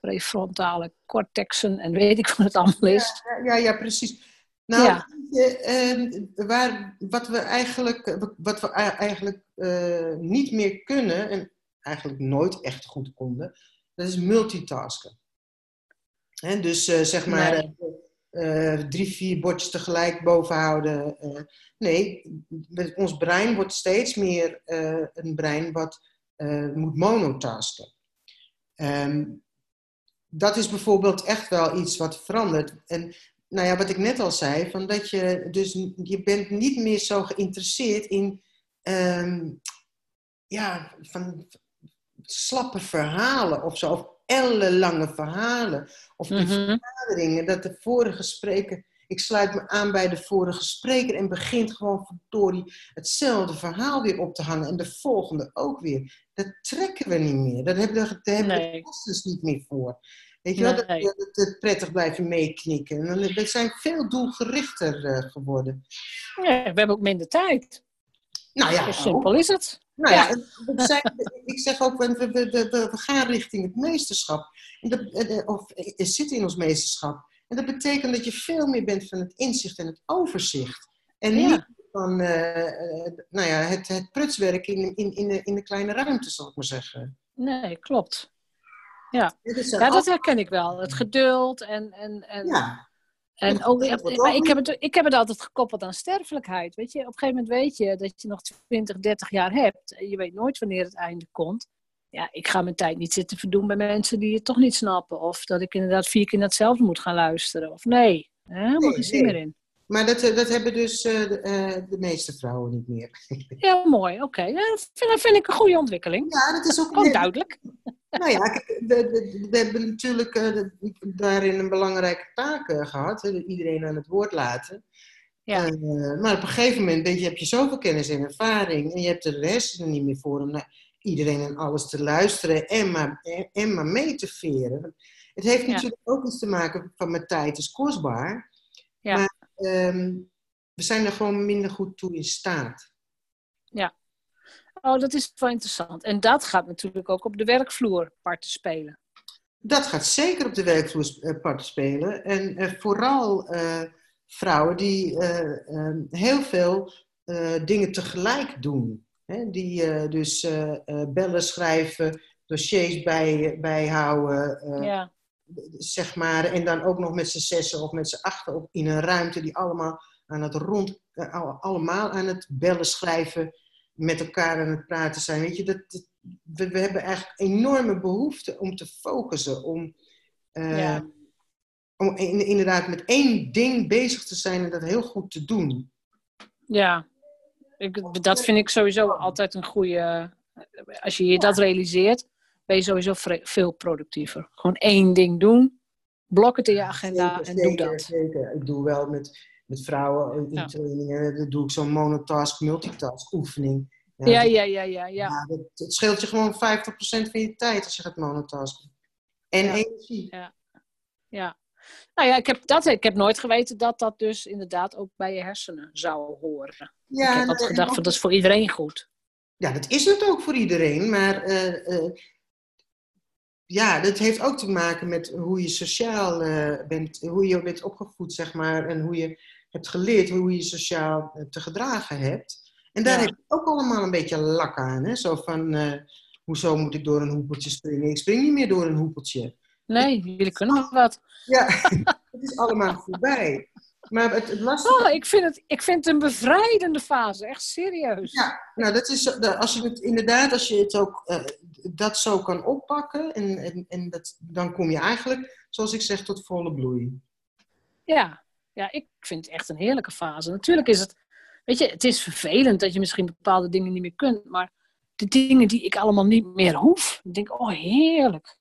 prefrontale cortexen en weet ik wat het allemaal is. Ja, ja, ja, precies. Nou, Ja. je, ehm, waar, wat we eigenlijk, wat we ei- eigenlijk eh, niet meer kunnen en eigenlijk nooit echt goed konden, dat is multitasken. Hè, dus eh, zeg maar Nee. eh, eh, drie, vier bordjes tegelijk bovenhouden. eh. nee, ons brein wordt steeds meer eh, een brein wat eh, moet monotasken. Ehm, dat is bijvoorbeeld echt wel iets wat verandert. En nou ja, wat ik net al zei, van dat je dus je bent niet meer zo geïnteresseerd in ehm, ja, van slappe verhalen of zo, of ellenlange verhalen. Of die Mhm. vergaderingen, dat de vorige spreker, ik sluit me aan bij de vorige spreker en begint gewoon verdorie hetzelfde verhaal weer op te hangen en de volgende ook weer. Dat trekken we niet meer. Daar hebben we, daar hebben we Nee. de kosten niet meer voor. Weet je wel, dat, dat, dat prettig blijven meeknikken. En dan- We zijn veel doelgerichter eh, geworden. Ja, we hebben ook minder tijd. Nou ja, Zo ook. simpel is het. Nou ja, zijn, [laughs] ik zeg ook, we, we, we, we- gaan richting het meesterschap. En dat, eh, of zitten in ons meesterschap. En dat betekent dat je veel meer bent van het inzicht en het overzicht. En Ja. niet van eh, nou ja, het, het prutswerk in, in, in, de, in de kleine ruimte, zal ik maar zeggen. Nee, klopt. Is een Ja, dat herken ik wel. Het geduld en... en, en ja, En ook, maar ik, heb het, ik heb het altijd gekoppeld aan sterfelijkheid. Weet je? Op een gegeven moment weet je dat je nog 20, 30 jaar hebt. En je weet nooit wanneer het einde komt. Ja, ik ga mijn tijd niet zitten verdoen bij mensen die het toch niet snappen. Of dat ik inderdaad vier keer naar hetzelfde moet gaan luisteren. Of nee, helemaal Nee, geen zin nee. meer in. Maar dat, eh, dat hebben dus eh, de, eh, de meeste vrouwen niet meer. [laughs] Ja, mooi. Oké, dat, vind, dat vind ik een goede ontwikkeling. Ja, dat is ook Gewoon duidelijk. [laughs] Nou ja, we, hebben natuurlijk daarin een belangrijke taak eh, gehad. iedereen aan het woord laten. Ja. Maar op een gegeven moment weet je, heb je zoveel kennis en ervaring. En je hebt er de hersenen niet meer voor om naar iedereen en alles te luisteren. En maar, en, en maar mee te veren. Het heeft Ja. natuurlijk ook iets te maken van mijn tijd is kostbaar. Ja. Ehm, we zijn er gewoon minder goed toe in staat. Oh, dat is wel interessant. En dat gaat natuurlijk ook op de werkvloer parten spelen. Dat gaat zeker op de werkvloer eh, parten spelen. En eh, vooral eh, vrouwen die eh, eh, heel veel dingen tegelijk doen. Hè? Die dus bellen schrijven, dossiers bij, bijhouden, Ja, zeg maar. En dan ook nog met z'n zessen of met z'n achten op, in een ruimte die allemaal aan het rond, eh, al- allemaal aan het bellen schrijven, met elkaar aan het praten zijn. Weet je, dat, dat- we, we hebben eigenlijk enorme behoefte om te focussen, om, eh, Ja. om in- inderdaad met één ding bezig te zijn en dat heel goed te doen. ja. Ik, dat vind ik sowieso altijd een goede. Als je je dat realiseert, ben je sowieso veel productiever. Gewoon één ding doen, blok het in je agenda Zeker, en doe dat. Zeker. Ik doe wel met, met vrouwen in Ja. trainingen, dan doe ik zo'n monotask, multitask oefening. Ja, dat- ja, ja, ja, ja. Ja, dat, het scheelt je gewoon 50% van je tijd als je gaat monotasken. En Ja. energie. ja. Nou ja, ik heb, dat, ik heb nooit geweten dat dat dus inderdaad ook bij je hersenen zou horen. Ja, ik heb altijd gedacht van dat is voor iedereen goed. ja, dat is het ook voor iedereen. Maar eh, eh, ja, dat heeft ook te maken met hoe je sociaal eh, bent, hoe je bent opgevoed, zeg maar. En hoe je hebt geleerd hoe je je sociaal eh, te gedragen hebt. En daar Ja. heb ik ook allemaal een beetje lak aan. Hè? Zo van, eh, hoezo moet ik door een hoepeltje springen? Ik spring niet meer door een hoepeltje. Nee, jullie kunnen nog wat. Ja, [laughs] het is allemaal voorbij. Maar het, het lastige... Oh, ik vind, het, ik vind het een bevrijdende fase, echt serieus. Ja, nou, dat is, de- als je het inderdaad, als je het ook eh, dat zo kan oppakken, en, en, en dat, dan kom je eigenlijk, zoals ik zeg, tot volle bloei. Ja, ja, ik vind het echt een heerlijke fase. Natuurlijk is het, weet je, het is vervelend dat je misschien bepaalde dingen niet meer kunt, maar de dingen die ik allemaal niet meer hoef, ik denk, oh heerlijk.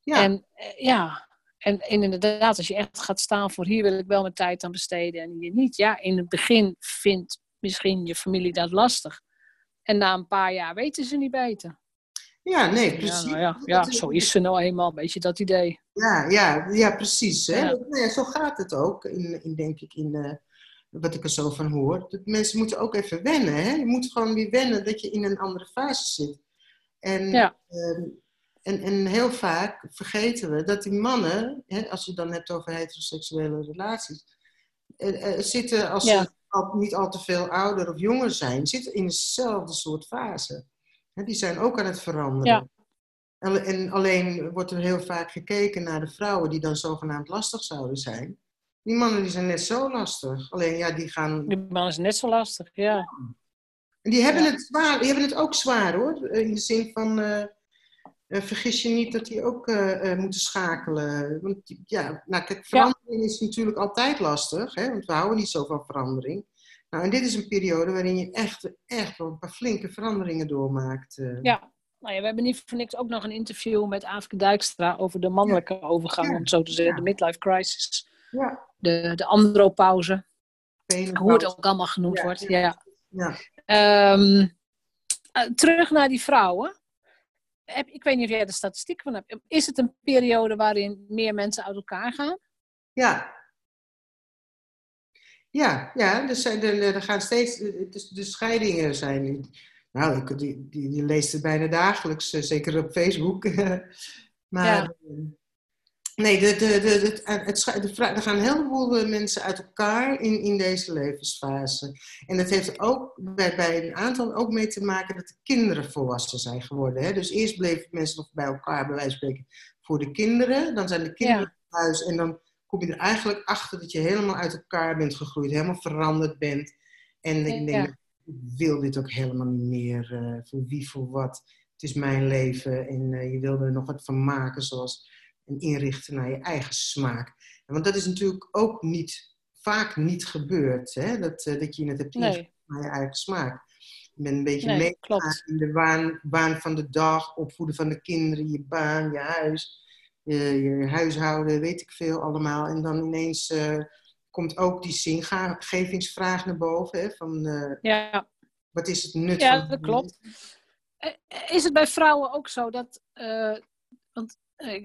Ja, En eh, ja, en, en inderdaad, als je echt gaat staan voor hier wil ik wel mijn tijd aan besteden en hier niet. Ja, in het begin vindt misschien je familie dat lastig. En na een paar jaar weten ze niet beter. ja nee, Ja, precies. nou ja, ja, zo is ze nou eenmaal, een beetje dat idee. Ja, ja, ja precies. Hè? Ja. Nou ja, zo gaat het ook, in, in, denk ik, in eh, wat ik er zo van hoor. Dat mensen moeten ook even wennen. Hè? Je moet gewoon weer wennen dat je in een andere fase zit. En, Ja. ehm, en, en heel vaak vergeten we dat die mannen, hè, als je het dan hebt over heteroseksuele relaties, eh, eh, zitten als Ja. ze al, niet al te veel ouder of jonger zijn, zitten in dezelfde soort fase. Hè, die zijn ook aan het veranderen. Ja. En, en alleen wordt er heel vaak gekeken naar de vrouwen die dan zogenaamd lastig zouden zijn. Die mannen die zijn net zo lastig. Alleen ja, die gaan. Die man is net zo lastig, ja. Die hebben, Ja. het, zwaar, die hebben het ook zwaar hoor. In de zin van. Eh, vergis je niet dat die ook moeten schakelen. Want ja, nou, kijk, verandering is natuurlijk altijd lastig, hè, want we houden niet zo van verandering. Nou, en dit is een periode waarin je echt, echt wel een paar flinke veranderingen doormaakt. Ja, nou ja, we hebben niet voor niks ook nog een interview met Afke Dijkstra over de mannelijke overgang, om zo te zeggen, de midlife crisis. Ja. De, de andropauze. Hoe het ook allemaal genoemd wordt. Ja. ja. Ehm, eh, terug naar die vrouwen. Heb, ik weet niet of jij de statistiek van hebt. Is het een periode waarin meer mensen uit elkaar gaan? Ja. Ja, ja er, zijn, er, er gaan steeds. De, de scheidingen zijn nou, ik, die, die, die leest het bijna dagelijks, eh, zeker op Facebook. [laughs] maar eh, nee, de, de, de, het, het, er gaan een heleboel eh, mensen uit elkaar in, in deze levensfase. En dat heeft ook bij, bij een aantal ook mee te maken dat de kinderen volwassen zijn geworden. Hè? Dus eerst bleven mensen nog bij elkaar, bij wijze van spreken, voor de kinderen. Dan zijn de kinderen ja. thuis en dan kom je er eigenlijk achter dat je helemaal uit elkaar bent gegroeid, helemaal veranderd bent. En ik denk, ik wil dit ook helemaal niet meer. Uh, voor wie, voor wat. Het is mijn leven en uh, je wil er nog wat van maken, zoals en inrichten naar je eigen smaak. Want dat is natuurlijk ook niet, vaak niet gebeurd, hè? Dat, uh, dat je het hebt ingericht naar je eigen smaak. Je bent een beetje nee, mee in de baan, baan van de dag, opvoeden van de kinderen, je baan, je huis, je, je huishouden, weet ik veel allemaal. En dan ineens komt ook die zingagevingsvraag naar boven. Hè, van, uh, ja. Wat is het nut ja, dat klopt. Eh, is het bij vrouwen ook zo dat... Want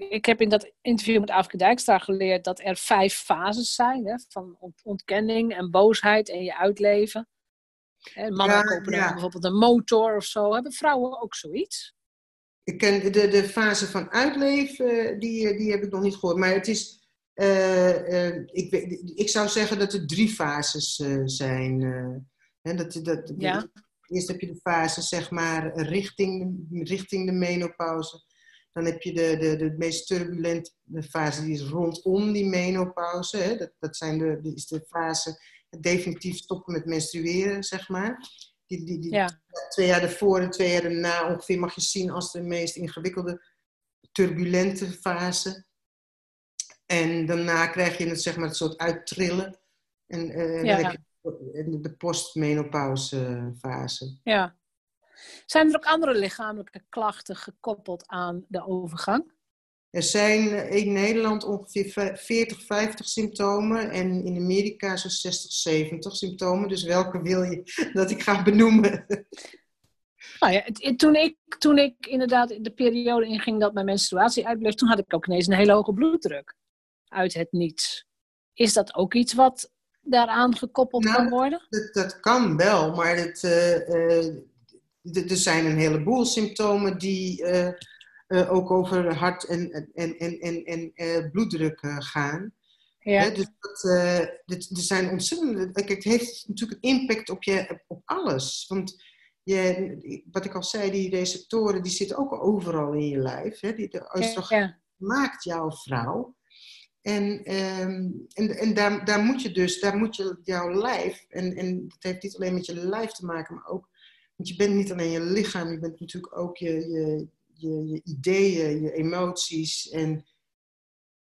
ik heb in dat interview met Afke Dijkstra geleerd dat er vijf fases zijn. Hè, van ontkenning en boosheid en je uitleven. Hè, mannen kopen dan bijvoorbeeld een motor of zo. Hebben vrouwen ook zoiets? Ik ken de, de fase van uitleven, die, die heb ik nog niet gehoord. Maar het is uh, ik, ik, zou zeggen dat er drie fases uh, zijn. Hè, dat, dat, ja. Eerst heb je de fase zeg maar, richting, richting de menopauze. Dan heb je de, de, de meest turbulente fase, die is rondom die menopauze. Hè. Dat, dat zijn de, die is de fase definitief stoppen met menstrueren, zeg maar. Die, die, die ja. Twee jaar ervoor en twee jaar erna ongeveer mag je zien als de meest ingewikkelde, turbulente fase. En daarna krijg je het, zeg maar, het soort uittrillen. En uh, dan heb je de postmenopauze fase. Ja. Zijn er ook andere lichamelijke klachten gekoppeld aan de overgang? Er zijn in Nederland ongeveer 40, 50 symptomen en in Amerika zo'n 60, 70 symptomen. Dus welke wil je [laughs] dat ik ga benoemen? Nou ja, toen, ik, toen ik inderdaad de periode inging dat mijn menstruatie uitbleef, toen had ik ook ineens een hele hoge bloeddruk uit het niets. Is dat ook iets wat daaraan gekoppeld nou, kan worden? Dat, dat, kan wel, maar het, uh, er zijn een heleboel symptomen die uh, ook over hart- en, en, en, en, en bloeddruk gaan. Ja. dus dat, er zijn ontzettend. Kijk, het heeft natuurlijk een impact op, je, op alles. Want je, wat ik al zei, die receptoren die zitten ook overal in je lijf. Hè? Die, de oestrogen maakt jouw vrouw. En, ehm, en, en daar, daar moet je dus, daar moet je jouw lijf, en, en dat heeft niet alleen met je lijf te maken, maar ook, want je bent niet alleen je lichaam, je bent natuurlijk ook je, je, je, je ideeën, je emoties en,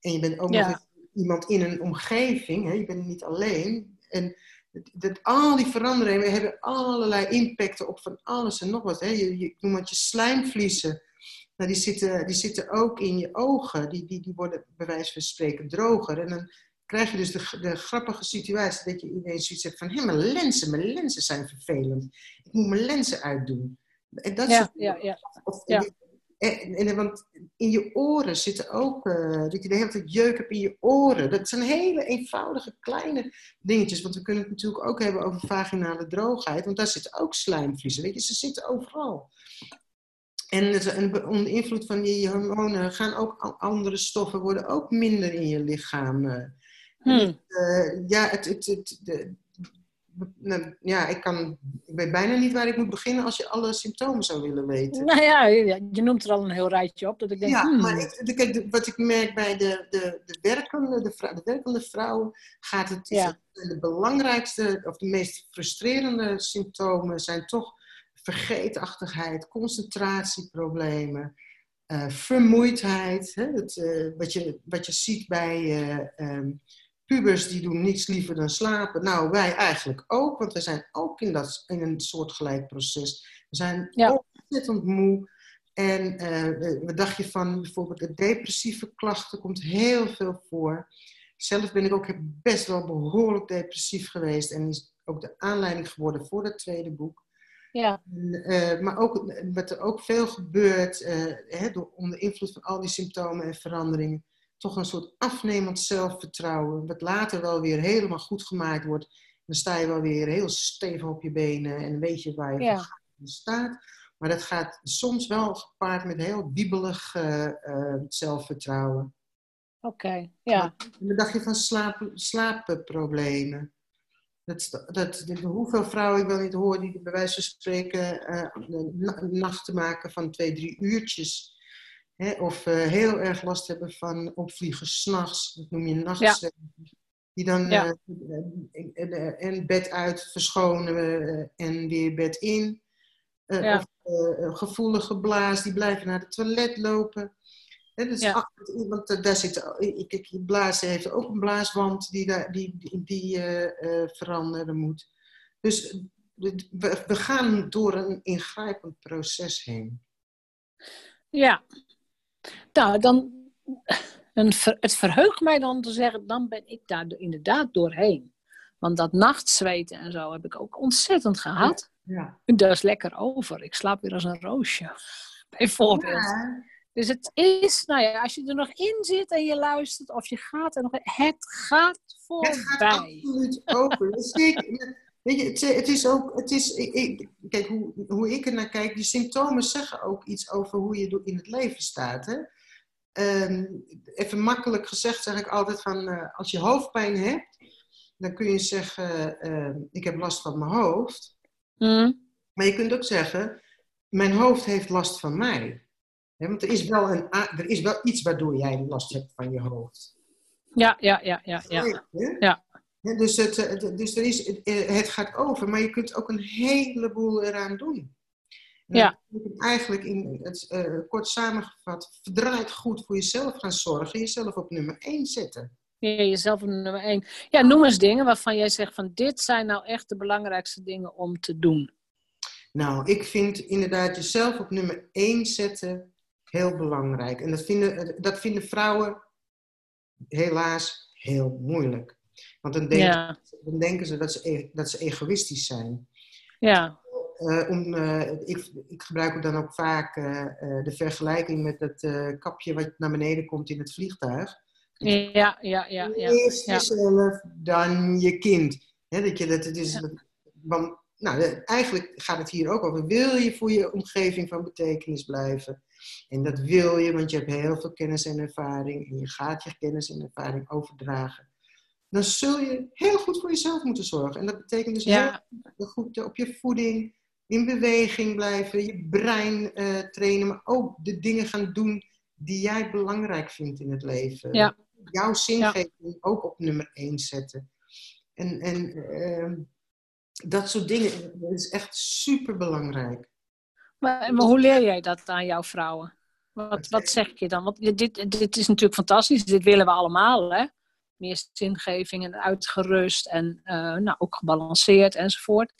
en je bent ook nog iemand in een omgeving, hè? je bent niet alleen. En dat, al die veranderingen hebben allerlei impacten op van alles en nog wat. Hè? Je, je, ik noem het je slijmvliezen nou, die, zitten, die zitten ook in je ogen. Die, die, die worden bij wijze van spreken droger. En dan krijg je dus de, de grappige situatie dat je ineens zoiets hebt van... hé, mijn lenzen, mijn lenzen zijn vervelend. Ik moet mijn lenzen uitdoen. En dat ja, ja, ja. Of, ja. En, en, want in je oren zitten ook, uh, dat je de hele tijd jeuk hebt in je oren. Dat zijn hele eenvoudige kleine dingetjes. Want we kunnen het natuurlijk ook hebben over vaginale droogheid. Want daar zitten ook slijmvliezen. Weet je, ze zitten overal. En onder invloed van die hormonen gaan ook andere stoffen worden ook minder in je lichaam. Eh. Hmm. Uh, ja, het, het, het de, nou, ja, ik, kan, ik weet bijna niet waar ik moet beginnen als je alle symptomen zou willen weten. Nou ja, je noemt er al een heel rijtje op. Dat ik denk, ja, hmm. maar ik, wat ik merk bij de, de, de, werkende, de, de werkende vrouwen gaat het... Ja. De belangrijkste of de meest frustrerende symptomen zijn toch vergeetachtigheid, concentratieproblemen, uh, vermoeidheid. Hè? Het, wat, je, wat je ziet bij ehm, pubers, die doen niets liever dan slapen. Nou, wij eigenlijk ook, want we zijn ook in, dat, in een soortgelijk proces. We zijn ontzettend moe. En wat dacht je van bijvoorbeeld de depressieve klachten? komt heel veel voor. Zelf ben ik ook best wel behoorlijk depressief geweest. En is ook de aanleiding geworden voor het tweede boek. Ja. Uh, maar ook wat er ook veel gebeurt, uh, hè, door, onder invloed van al die symptomen en veranderingen, toch een soort afnemend zelfvertrouwen, wat later wel weer helemaal goed gemaakt wordt. Dan sta je wel weer heel stevig op je benen en weet je waar je ja. staat. Maar dat gaat soms wel gepaard met heel wiebelig uh, zelfvertrouwen. Oké, ja. En dan dacht je van slaap, slaapproblemen. Dat, dat, hoeveel vrouwen ik wel niet hoor die bij wijze van spreken uh, nachten maken van twee, drie uurtjes. Hè, of uh, heel erg last hebben van opvliegen s'nachts. Dat noem je nachtzweet. Die dan ja. uh, en bed uit verschonen en weer bed in. Ja. Of gevoelige blaas, die blijven naar het toilet lopen. He, dus ja. want eh, daar zit, ik, blazen heeft ook een blaaswand die, daar, die, die, die uh, veranderen moet. Dus we, we gaan door een ingrijpend proces heen. Ja, nou dan, een, het verheugt mij dan te zeggen, dan ben ik daar inderdaad doorheen. Want dat nachtzweten en zo heb ik ook ontzettend gehad. Ja. ja. Dat is lekker over. Ik slaap weer als een roosje, [laughs] bijvoorbeeld. Ja. Dus het is, nou ja, als je er nog in zit en je luistert of je gaat er nog in, het gaat voorbij. Het gaat absoluut over. Weet je, het, het, is ook, het is, ik, kijk, hoe, hoe ik er naar kijk, die symptomen zeggen ook iets over hoe je in het leven staat. Hè? Ehm, even makkelijk gezegd zeg ik altijd van, uh, als je hoofdpijn hebt, dan kun je zeggen, uh, ik heb last van mijn hoofd. Mm. Maar je kunt ook zeggen, mijn hoofd heeft last van mij want er is, wel een, er is wel iets waardoor jij last hebt van je hoofd. Ja, ja, ja, ja. ja. ja. Dus het, eh, dus er is, eh, het gaat over, maar je kunt ook een heleboel eraan doen. ja. Eigenlijk, in het, uh, kort samengevat, verdraaid goed voor jezelf gaan zorgen. Jezelf op nummer 1 zetten. Ja, jezelf op nummer 1. Ja, noem eens dingen waarvan jij zegt van dit zijn nou echt de belangrijkste dingen om te doen. Nou, ik vind inderdaad jezelf op nummer 1 zetten heel belangrijk. En dat vinden, dat vinden vrouwen helaas heel moeilijk. Want dan denken, dan denken ze dat ze, e-, dat ze egoïstisch zijn. Ja. Uh, om, uh, ik, ik, gebruik dan ook vaak uh, de vergelijking met het kapje wat naar beneden komt in het vliegtuig. Ja, ja, ja. ja. Eerst jezelf, dan je kind. dat je, dat, het is, want, nou, eigenlijk gaat het hier ook over. Wil je voor je omgeving van betekenis blijven? En dat wil je, want je hebt heel veel kennis en ervaring en je gaat je kennis en ervaring overdragen. Dan zul je heel goed voor jezelf moeten zorgen. En dat betekent dus ja. heel goed op je voeding, in beweging blijven, je brein uh, trainen, maar ook de dingen gaan doen die jij belangrijk vindt in het leven. Ja. Jouw zingeving ook op nummer 1 zetten. En, en uh, dat soort dingen dat is echt super belangrijk. Maar, hoe leer jij dat aan jouw vrouwen? Wat, wat zeg je dan? Want dit, dit is natuurlijk fantastisch. Dit willen we allemaal, hè? Meer zingeving en uitgerust en uh, nou, ook gebalanceerd enzovoort.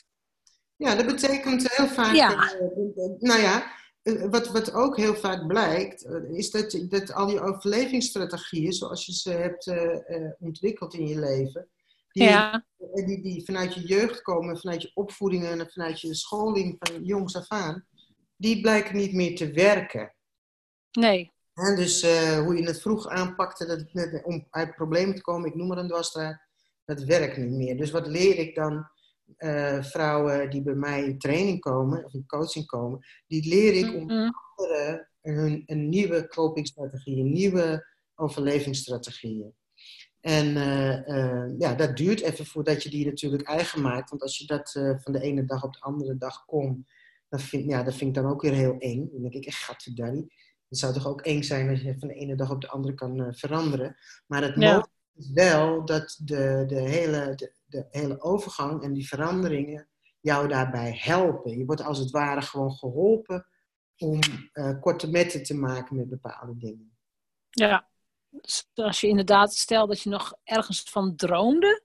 Ja, dat betekent heel vaak... Ja. Uh, nou ja, wat, wat ook heel vaak blijkt, is dat, dat al die overlevingsstrategieën, zoals je ze hebt uh, ontwikkeld in je leven, die, ja. die, die vanuit je jeugd komen, vanuit je opvoeding en vanuit je scholing van jongs af aan, die blijken niet meer te werken. Nee. En dus uh, hoe je het vroeg aanpakte dat, om uit problemen te komen, ik noem maar een dwarsstraat, dat werkt niet meer. Dus wat leer ik dan uh, vrouwen die bij mij in training komen, of in coaching komen, die leer ik om mm-hmm. anderen hun, een nieuwe copingstrategie, een nieuwe overlevingsstrategieën. En uh, ja, dat duurt even voordat je die natuurlijk eigen maakt. Want als je dat van de ene dag op de andere dag komt, dat vind, ja, dat vind ik dan ook weer heel eng. Dan denk ik echt, gatverdarrie. Het zou toch ook eng zijn als je van de ene dag op de andere kan uh, veranderen. Maar het ja. is wel dat de, de, hele, de, de, hele overgang en die veranderingen jou daarbij helpen. Je wordt als het ware gewoon geholpen om uh, korte metten te maken met bepaalde dingen. Ja, dus als je inderdaad stelt dat je nog ergens van droomde,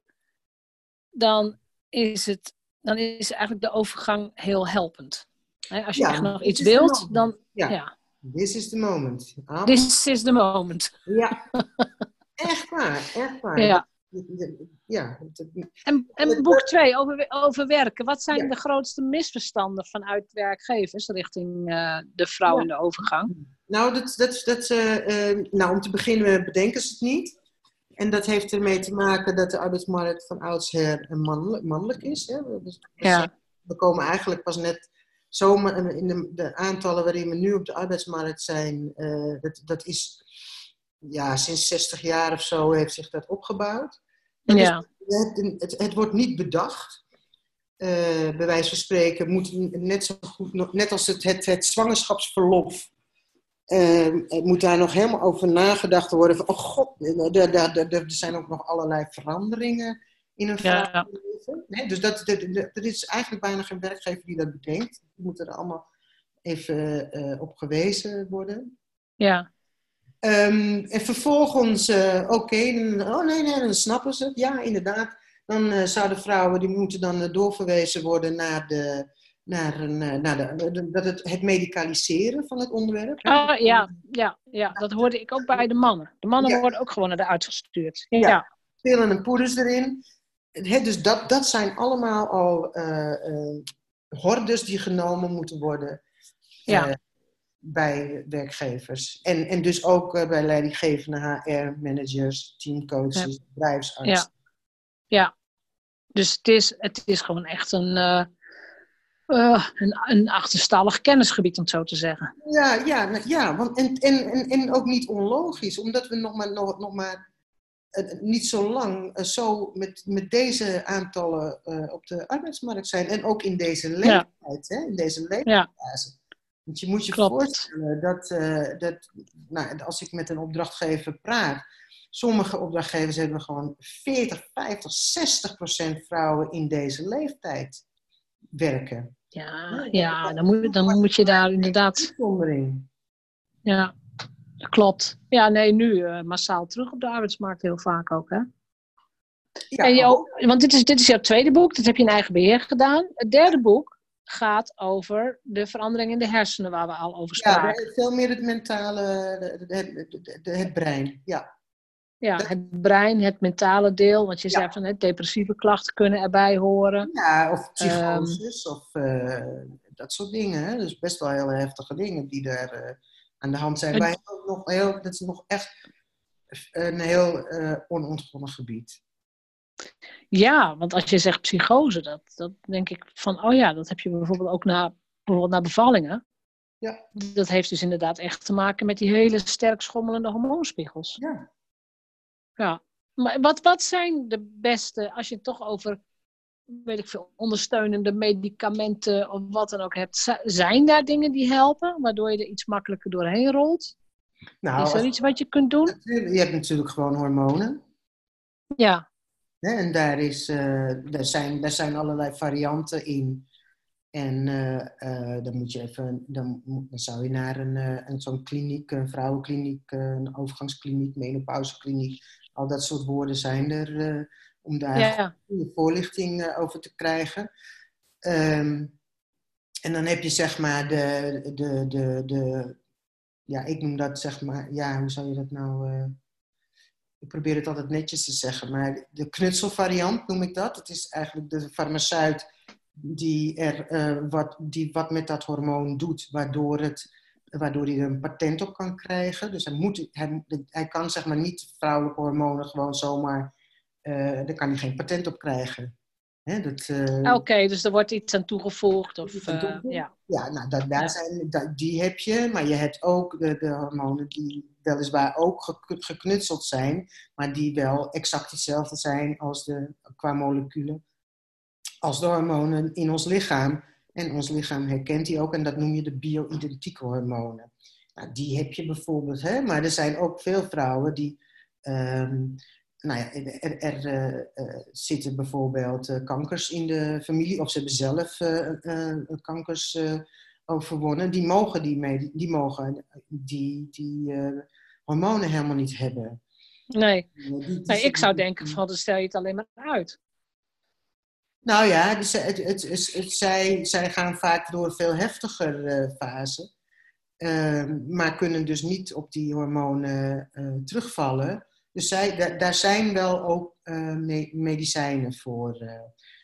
dan is, het, dan is eigenlijk de overgang heel helpend. als je echt nog iets wilt, dan. Ja. ja. This is the moment. This is the moment. Ja. [laughs] echt waar, echt waar. Ja. Ja. En, en boek 2 over, over werken. Wat zijn de grootste misverstanden vanuit werkgevers richting uh, de vrouw in de overgang? Nou, dat, dat, dat, uh, uh, nou, om te beginnen bedenken ze het niet. En dat heeft ermee te maken dat de arbeidsmarkt van oudsher mannelijk, mannelijk is. Hè? Dus, ja. We komen eigenlijk pas net zomaar in de, de, aantallen waarin we nu op de arbeidsmarkt zijn. dat, dat is ja, sinds 60 jaar of zo heeft zich dat opgebouwd. ja. het, het, het, wordt niet bedacht. Uh, bij wijze van spreken moet net zo goed, net als het, het, het zwangerschapsverlof, uh, moet daar nog helemaal over nagedacht worden. Van, oh god, er, zijn ook nog allerlei veranderingen in een. Ja. Nee, dus dat, er is eigenlijk bijna geen werkgever die dat bedenkt. Die moeten er allemaal even uh, op gewezen worden. Ja. Um, en vervolgens, uh, oké, okay, oh nee, nee, dan snappen ze het. Ja, inderdaad. Dan uh, zouden vrouwen, die moeten dan doorverwezen worden naar, de, naar, een, naar de, dat het, het medicaliseren van het onderwerp. Ah, ja, ja, ja, dat hoorde ik ook bij de mannen. De mannen worden ook gewoon naar de uitgestuurd. Ja, ja. pillen en poeders erin. He, dus dat, dat zijn allemaal al hordes die genomen moeten worden. Ja bij werkgevers. En, en dus ook bij leidinggevende HR-managers, teamcoaches, ja. bedrijfsartsen. Ja. ja, dus het is, het is gewoon echt een, uh, uh, een, een achterstallig kennisgebied, om het zo te zeggen. Ja, ja, ja want, en, en, en, en ook niet onlogisch, omdat we nog maar, nog, nog maar niet zo lang zo met, met deze aantallen op de arbeidsmarkt zijn. En ook in deze leeftijd, hè, in deze leeftijdsfase. Want je moet je voorstellen dat, uh, dat nou, als ik met een opdrachtgever praat, sommige opdrachtgevers hebben gewoon 40, 50, 60 procent vrouwen in deze leeftijd werken. Ja, ja dan, moet, dan moet je daar inderdaad. Ja, klopt. Ja, nee, nu uh, massaal terug op de arbeidsmarkt heel vaak ook, hè? Ja, en jou, want dit is, dit is jouw tweede boek, dat heb je in eigen beheer gedaan. Het derde boek, gaat over de verandering in de hersenen waar we al over spraken. Ja, veel meer het mentale, het, het brein, ja. Ja, het brein, het mentale deel, want je zei van het depressieve klachten kunnen erbij horen. Ja, of psychoses um, of uh, dat soort dingen. Hè? Dus best wel heel heftige dingen die er uh, aan de hand zijn. Het, nog heel, dat is nog echt een heel uh, onontgonnen gebied. Ja, want als je zegt psychose, dat, dat denk ik van, oh ja, dat heb je bijvoorbeeld ook na, bijvoorbeeld na bevallingen. Ja. Dat heeft dus inderdaad echt te maken met die hele sterk schommelende hormoonspiegels. Ja. Ja. Maar wat, wat zijn de beste, als je het toch over, weet ik veel, ondersteunende medicamenten of wat dan ook hebt. Zijn daar dingen die helpen, waardoor je er iets makkelijker doorheen rolt? Nou, Is er iets wat je kunt doen? Je hebt natuurlijk gewoon hormonen. Ja. En daar, is, uh, daar, zijn, daar zijn allerlei varianten in. En uh, uh, dan moet je even, dan, dan zou je naar een, een zo'n kliniek, een vrouwenkliniek, een overgangskliniek, menopausekliniek. Al dat soort woorden zijn er om daar ja, ja. voorlichting over te krijgen. Um, en dan heb je zeg maar de, de, de, de, ja, ik noem dat zeg maar, ja, hoe zou je dat nou ik probeer het altijd netjes te zeggen, maar de knutselvariant noem ik dat. Het is eigenlijk de farmaceut die, er, uh, wat, die wat met dat hormoon doet, waardoor, het, waardoor hij er een patent op kan krijgen. Dus hij, moet, hij, hij kan zeg maar niet vrouwelijke hormonen gewoon zomaar, uh, daar kan hij geen patent op krijgen. Uh, Oké, dus er wordt iets aan toegevoegd? Of, ja. ja, nou, dat, daar Zijn, dat, die heb je, maar je hebt ook de, de hormonen die weliswaar ook geknutseld zijn, maar die wel exact hetzelfde zijn als de, qua moleculen als de hormonen in ons lichaam. En ons lichaam herkent die ook en dat noem je de bio-identieke hormonen. Nou, die heb je bijvoorbeeld, hè? maar er zijn ook veel vrouwen die. Um, nou ja, er, er uh, zitten bijvoorbeeld uh, kankers in de familie, of ze hebben zelf kankers overwonnen, die mogen die, die, mogen die, die hormonen helemaal niet hebben. Nee. nee ik zou denken van, dan stel je het alleen maar uit. Nou ja, dus het, het, het, zij, zij gaan vaak door een veel heftiger uh, fase. Ehm, maar kunnen dus niet op die hormonen uh, terugvallen. Dus zij, daar zijn wel ook uh, medicijnen voor.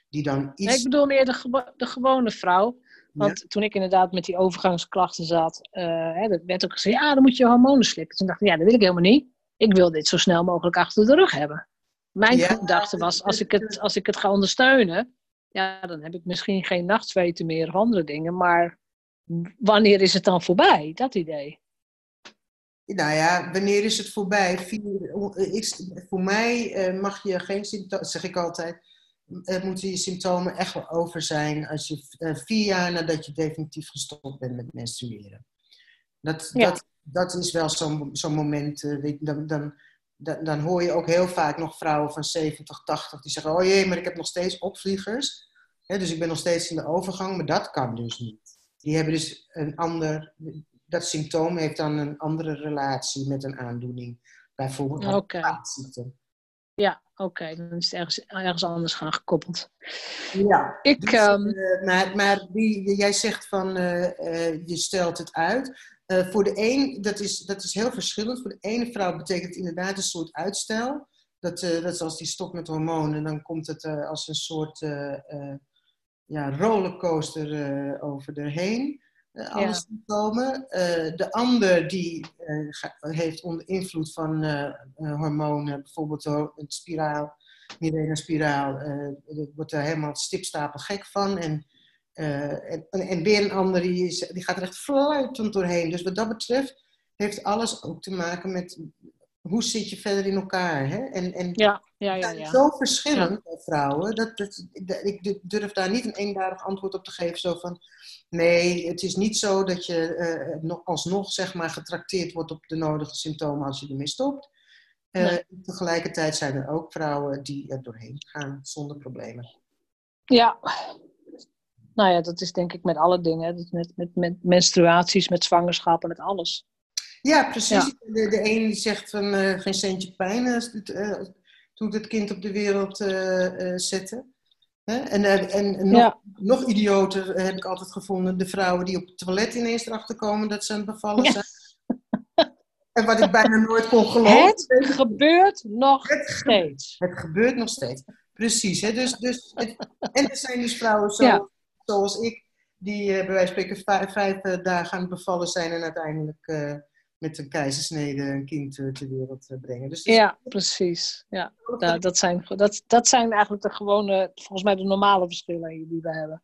die dan iets... Nee, ik bedoel meer de, de gewone vrouw. Want toen ik inderdaad met die overgangsklachten zat, hè, dat werd ook gezegd, ja, dan moet je hormonen slikken. Toen dacht ik, ja, dat wil ik helemaal niet. Ik wil dit zo snel mogelijk achter de rug hebben. Mijn gedachte was, als ik, het, als ik het ga ondersteunen, ja, dan heb ik misschien geen nachtzweten meer of andere dingen. Maar wanneer is het dan voorbij, dat idee? Nou ja, wanneer is het voorbij? Is, voor mij uh, mag je geen symptomen, zeg ik altijd, uh, moeten je symptomen echt wel over zijn als je uh, vier jaar nadat je definitief gestopt bent met menstrueren. Dat, dat, dat is wel zo'n zo'n moment, dan, dan, dan, dan, hoor je ook heel vaak nog vrouwen van 70, 80 die zeggen: Oh jee, maar ik heb nog steeds opvliegers. dus ik ben nog steeds in de overgang, maar dat kan dus niet. Die hebben dus een ander. Dat symptoom heeft dan een andere relatie met een aandoening. Bijvoorbeeld een okay. Ja, oké. Dan is het ergens, ergens anders gaan gekoppeld. Ja. Ik, dus, um... maar maar die, jij zegt van uh, uh, je stelt het uit. Voor de een, dat is, dat is heel verschillend. Voor de ene vrouw betekent het inderdaad een soort uitstel. Dat, dat is als die stopt met hormonen, dan komt het als een soort ja, rollercoaster over erheen. Alle ja. symptomen. de ander die heeft onder invloed van hormonen, bijvoorbeeld een spiraal, Mirena-spiraal, wordt er helemaal stipstapel gek van. En en, en, weer een ander die, is, die gaat er echt fluitend doorheen. Dus wat dat betreft heeft alles ook te maken met hoe zit je verder in elkaar. Hè? En, en ja, ja, ja, ja. zo verschillend bij vrouwen. Dat, dat, ik durf daar niet een eenduidig antwoord op te geven. Zo van, nee, het is niet zo dat je uh, nog, alsnog zeg maar, getrakteerd wordt op de nodige symptomen als je ermee stopt. Uh, Tegelijkertijd zijn er ook vrouwen die er doorheen gaan zonder problemen. Ja, nou ja, dat is denk ik met alle dingen. Met, met, met menstruaties, met zwangerschappen, met alles. Ja, precies. De, de een die zegt van uh, geen centje pijn uh, toen het kind op de wereld uh, zette. Hè? En, en nog, ja. nog idioter heb ik altijd gevonden de vrouwen die op het toilet ineens erachter komen dat ze aan het bevallen zijn. En wat ik bijna nooit kon geloven. Het gebeurt nog steeds. Het gebeurt nog steeds. Precies. Hè? Dus, dus en er zijn dus vrouwen zo zoals ik, die bij wijze van spreken vijf, vijf dagen aan het bevallen zijn en uiteindelijk met een keizersnede een kind ter wereld brengen. Dus ja, precies. Ja. Nou, dat, zijn, dat, dat zijn eigenlijk de gewone, volgens mij de normale verschillen die we hebben.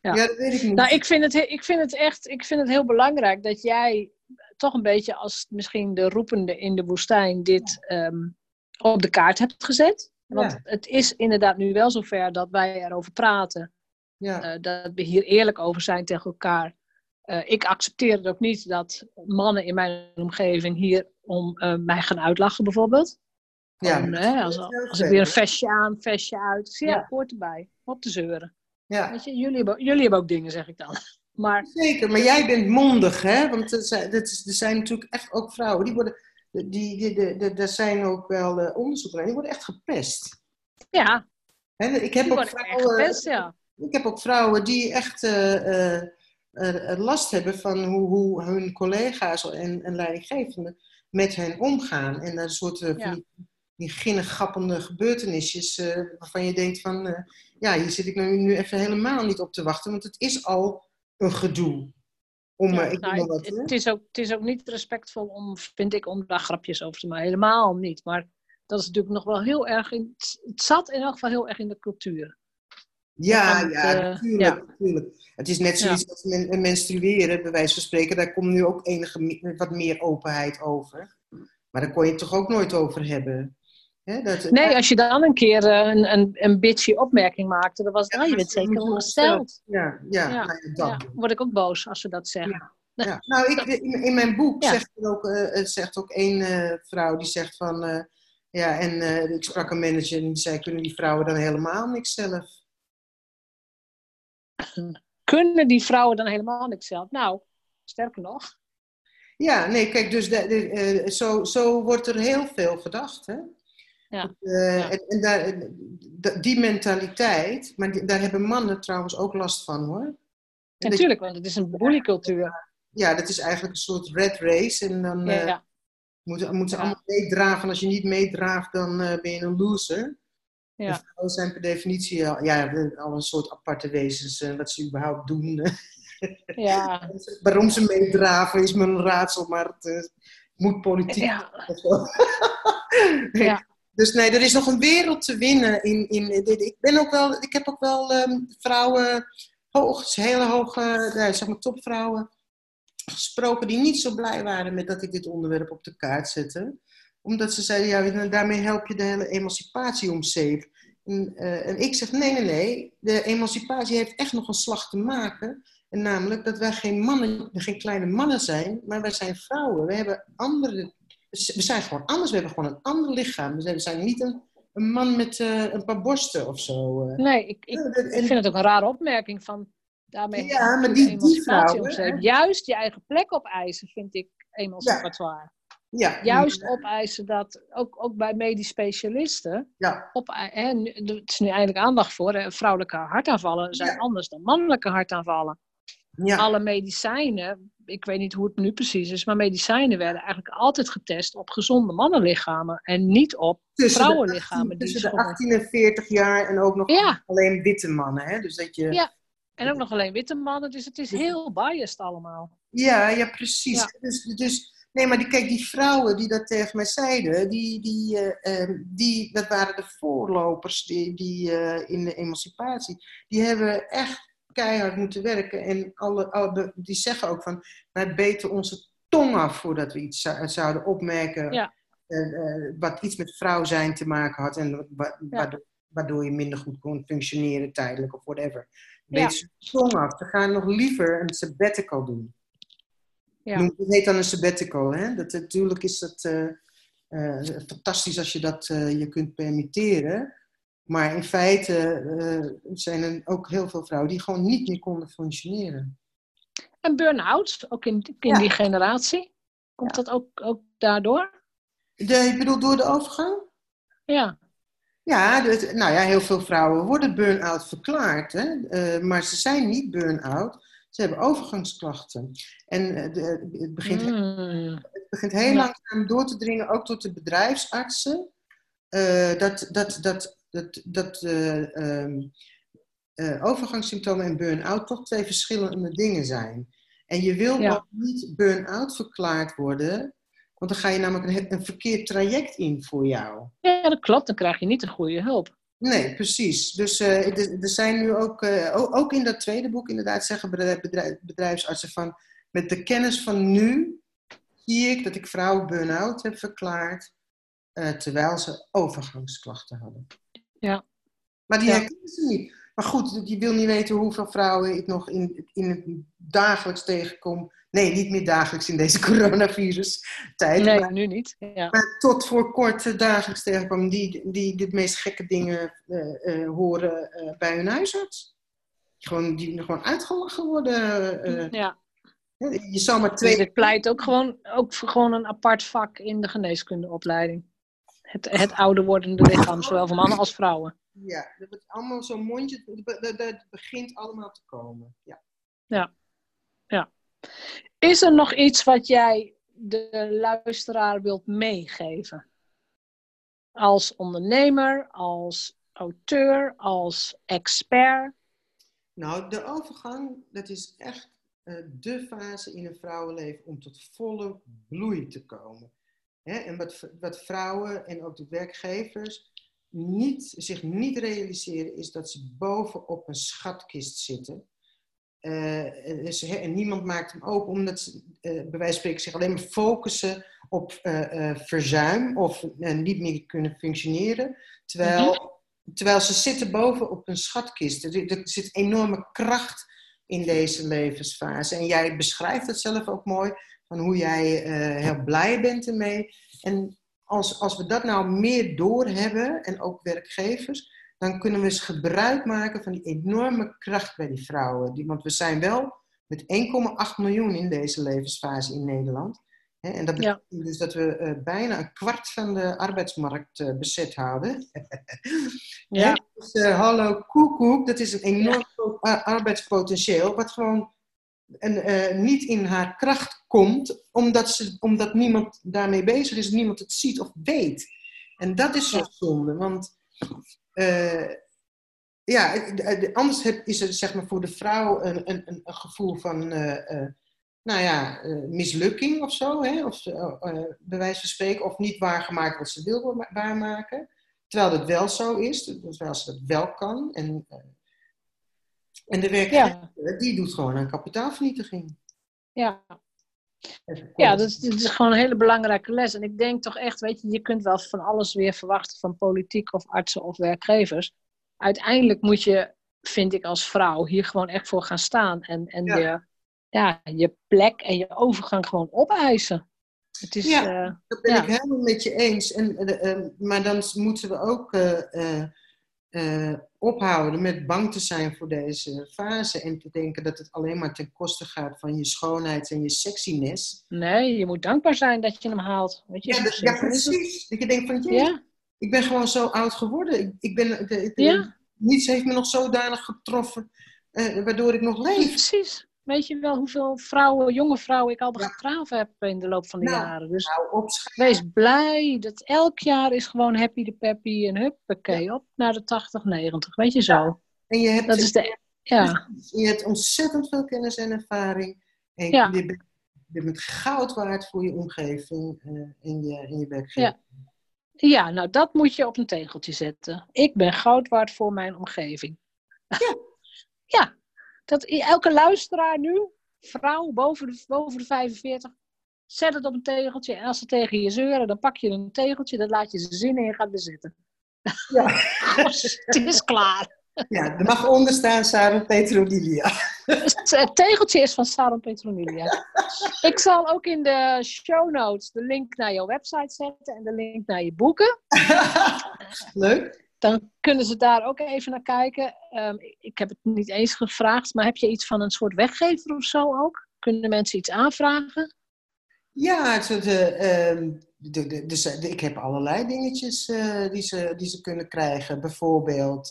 Ja. ja, dat weet ik niet. Nou, ik vind, het, ik vind het echt ik vind het heel belangrijk dat jij toch een beetje als misschien de roepende in de woestijn dit um, op de kaart hebt gezet. Want ja. het is inderdaad nu wel zover dat wij erover praten. Ja. Uh, dat we hier eerlijk over zijn tegen elkaar. Uh, ik accepteer het ook niet dat mannen in mijn omgeving hier om uh, mij gaan uitlachen, bijvoorbeeld. Ja, om, als, als ik weer een vestje aan, vestje uit. Dus ja, ja. hoort erbij. Op te zeuren. Ja. Weet je, jullie, hebben, jullie hebben ook dingen, zeg ik dan. [laughs] Maar, Zeker, maar jij bent mondig, hè? Want er zijn, er zijn natuurlijk echt ook vrouwen, die worden, die, die, die, die, er zijn ook wel uh, onderzoeken die worden echt gepest. Ja, ik heb ook vrouwen, gepest, ja. Ik heb ook vrouwen die echt uh, uh, last hebben van hoe, hoe hun collega's en, en leidinggevenden met hen omgaan. En een soort ja. van die, die ginnegappende gebeurtenisjes waarvan je denkt van... ja, hier zit ik nu, nu even helemaal niet op te wachten, want het is al een gedoe. Om, ja, ik nou, wat, het, is ook, het is ook niet respectvol om, vind ik, om daar grapjes over te maken. Helemaal niet. Maar dat is natuurlijk nog wel heel erg... In, het zat in elk geval heel erg in de cultuur. Ja, ja, uh, natuurlijk, natuurlijk. Het is net zoiets als men, menstrueren, bij wijze van spreken. Daar komt nu ook enige wat meer openheid over. Maar daar kon je het toch ook nooit over hebben? dat, nee, als je dan een keer een, een, een bitchy opmerking maakte, dan was het, ja, je bent zeker ongesteld. Ja, ja, ja, ja. word ik ook boos als ze dat zeggen. Ja. Nou, ik, in, in, mijn boek zegt, er ook, uh, zegt ook één uh, vrouw die zegt van... ja, en ik sprak een manager en die zei, kunnen die vrouwen dan helemaal niks zelf? Kunnen die vrouwen dan helemaal niks zelf? Nou, sterker nog. Ja, nee, kijk, dus de, de, uh, zo, zo wordt er heel veel gedacht. Hè? Ja. Uh, Ja. En, en daar, die mentaliteit, maar die- daar hebben mannen trouwens ook last van hoor. Natuurlijk, want het is een bullycultuur. ja, dat is eigenlijk een soort red race. En dan Ja, eh, moeten, moeten ze allemaal meedragen. En als je niet meedraagt, dan eh, ben je een loser. Ja. En vrouwen zijn per definitie al, ja, al een soort aparte wezens. eh, wat ze überhaupt doen. [laughs] ja. Waarom ze meedraven is me een raadsel, maar het eh, moet politiek Ja. [laughs] Nee. Dus nee, er is nog een wereld te winnen. In, in, dit. ik, ben ook wel, ik heb ook wel ehm, vrouwen, hoog, hele hoge, zeg maar topvrouwen, gesproken die niet zo blij waren met dat ik dit onderwerp op de kaart zette. Omdat ze zeiden, ja, daarmee help je de hele emancipatie om zeep. En, eh, en ik zeg, nee, nee, nee. De emancipatie heeft echt nog een slag te maken. En namelijk dat wij geen mannen, geen kleine mannen zijn, maar wij zijn vrouwen. We hebben andere, we zijn gewoon anders. We hebben gewoon een ander lichaam. We zijn, we zijn niet een, een man met eh, een paar borsten of zo. eh. Nee, ik, ik, En- ik vind het ook een rare opmerking van daarmee Ja, maar die- die vrouwen? Juist je eigen plek opeisen vind ik emancipatoire. Ja, Juist opeisen dat, ook, ook bij medisch specialisten, Ja, op, hè, nu- er is nu eindelijk aandacht voor. Hè, vrouwelijke hartaanvallen zijn Ja. anders dan mannelijke hartaanvallen. ja. Alle medicijnen, ik weet niet hoe het nu precies is, maar medicijnen werden eigenlijk altijd getest op gezonde mannenlichamen en niet op tussen de vrouwenlichamen 18 die tussen de zich op- 18 en 40 jaar en ook nog Ja. alleen witte mannen. Hè? Dus dat je, Ja. En ook nog alleen witte mannen, dus het is heel biased allemaal. Ja, precies. Ja. Dus, dus, nee, maar die, kijk, die vrouwen die dat tegen mij zeiden, die, die, eh, ehm, die, dat waren de voorlopers die, die, eh, in de emancipatie. Die hebben echt keihard moeten werken. En alle, alle, die zeggen ook van, wij beten onze tong af voordat we iets zou- zouden opmerken. Ja. eh, wat iets met vrouw zijn te maken had. En wa- waardoor, waardoor je minder goed kon functioneren tijdelijk of whatever. Ja. Beet ze tong af. Ze gaan nog liever een sabbatical doen. Ja. Noem- heet dan een sabbatical. Hè? Dat, natuurlijk is dat eh, eh, fantastisch als je dat eh, je kunt permitteren. Maar in feite zijn er ook heel veel vrouwen die gewoon niet meer konden functioneren. En burn-out, ook in, in Ja. die generatie. Komt dat ook, ook daardoor? De, ik bedoel, door de overgang? Ja. Ja, nou ja, heel veel vrouwen worden burn-out verklaard. Hè? Maar ze zijn niet burn-out. Ze hebben overgangsklachten. En eh, de- het begint Mm. het begint heel Ja. langzaam door te dringen, ook tot de bedrijfsartsen, eh, dat, dat, dat, dat, dat eh, ehm, eh, overgangssymptomen en burn-out toch twee verschillende dingen zijn. En je wil Ja. niet burn-out verklaard worden, want dan ga je namelijk een, een verkeerd traject in voor jou. ja, dat klopt. Dan krijg je niet de goede hulp. Nee, precies. Dus eh, er zijn nu ook, eh, ook, in dat tweede boek inderdaad zeggen bedrijf- bedrijf- bedrijfsartsen van, met de kennis van nu zie ik dat ik vrouwen burn-out heb verklaard, eh, terwijl ze overgangsklachten hadden. Ja. Maar die Ja. herkennen ze niet. Maar goed, je wil niet weten hoeveel vrouwen ik nog in, in het dagelijks tegenkom. Nee, niet meer dagelijks in deze [laughs] coronavirus tijd. Nee, maar nu niet. Ja. maar tot voor kort eh, dagelijks tegenkwam die, die de meest gekke dingen eh, eh, horen bij hun huisarts. Gewoon, die gewoon uitgelachen worden. ja. je zou maar Dus twee... dit pleit ook gewoon, ook voor gewoon een apart vak in de geneeskundeopleiding. Het, het ouder wordende lichaam, zowel voor mannen als vrouwen. Ja, dat wordt allemaal zo'n mondje... Dat, dat, dat begint allemaal te komen. Ja. Is er nog iets wat jij de luisteraar wilt meegeven? Als ondernemer, als auteur, als expert? Nou, de overgang, dat is echt eh, de fase in een vrouwenleven om tot volle bloei te komen. En wat, wat vrouwen en ook de werkgevers niet, zich niet realiseren, is dat ze bovenop een schatkist zitten. Eh, en, dus, en niemand maakt hem open omdat ze, eh, bij wijze van spreken, zich alleen maar focussen op eh, verzuim of niet meer kunnen functioneren. Terwijl, terwijl ze zitten boven op een schatkist. Er, er zit enorme kracht in deze levensfase. En jij beschrijft het zelf ook mooi, van hoe jij heel blij bent ermee. En als, als we dat nou meer doorhebben, en ook werkgevers, dan kunnen we eens gebruik maken van die enorme kracht bij die vrouwen. Want we zijn wel met 1,8 miljoen in deze levensfase in Nederland. En dat betekent dus dat we uh, bijna een kwart van de arbeidsmarkt uh, bezet houden. [laughs] ja. dus, uh, hallo koekoek, dat is een enorm ja. arbeidspotentieel, wat gewoon niet in haar kracht komt, omdat, ze, omdat niemand daarmee bezig is, niemand het ziet of weet. En dat is zo zonde, want ja, anders heb, is er zeg maar, voor de vrouw een, een, een gevoel van nou ja, mislukking of zo, hè? of bij wijze van spreken, of niet waargemaakt wat ze wil waarmaken. Terwijl het wel zo is, terwijl ze dat wel kan. En, en de werkgever, die doet gewoon aan kapitaalvernietiging. Ja. Ja, dat is, dat is, gewoon een hele belangrijke les. En ik denk toch echt, weet je, je kunt wel van alles weer verwachten van politiek of artsen of werkgevers. Uiteindelijk moet je, vind ik als vrouw, hier gewoon echt voor gaan staan. En, en je ja, je plek en je overgang gewoon opeisen. Het is, ja, uh, dat ben ik helemaal met je eens. En, uh, maar dan moeten we ook uh, ophouden met bang te zijn voor deze fase. En te denken dat het alleen maar ten koste gaat van je schoonheid en je sexiness. Nee, je moet dankbaar zijn dat je hem haalt. Weet je, ja, dat, ja, precies. Dat je denkt van, ja. ik ben gewoon zo oud geworden. Ik, ik ben, ja. Niets heeft me nog zodanig getroffen, waardoor ik nog leef. Precies. Weet je wel hoeveel vrouwen, jonge vrouwen ik al getraven heb in de loop van de nou, jaren. Dus nou, wees blij. Dat elk jaar is gewoon happy de peppy en huppakee ja. op naar de 80, 90. Weet je zo. En je hebt, dat is de, ja. je hebt ontzettend veel kennis en ervaring. En je, bent, je bent goud waard voor je omgeving uh, in, je, in je werkgever. Ja. ja, nou dat moet je op een tegeltje zetten. Ik ben goud waard voor mijn omgeving. Ja. [laughs] ja, dat elke luisteraar nu, vrouw boven de, boven de 45, zet het op een tegeltje. En als ze tegen je zeuren, dan pak je een tegeltje, dan laat je ze zin en je gaat bezitten. Ja. [laughs] het is klaar. Ja, er mag onder staan Sarah Petronilia. Het tegeltje is van Sarah Petronilia. Ik zal ook in de show notes de link naar jouw website zetten en de link naar je boeken. [laughs] Leuk dan kunnen ze daar ook even naar kijken. Um, ik heb het niet eens gevraagd, maar heb je iets van een soort weggever of zo ook? Kunnen mensen iets aanvragen? Ja, de, um, de, de, dus ik heb allerlei dingetjes uh, die, ze, die ze kunnen krijgen. Bijvoorbeeld,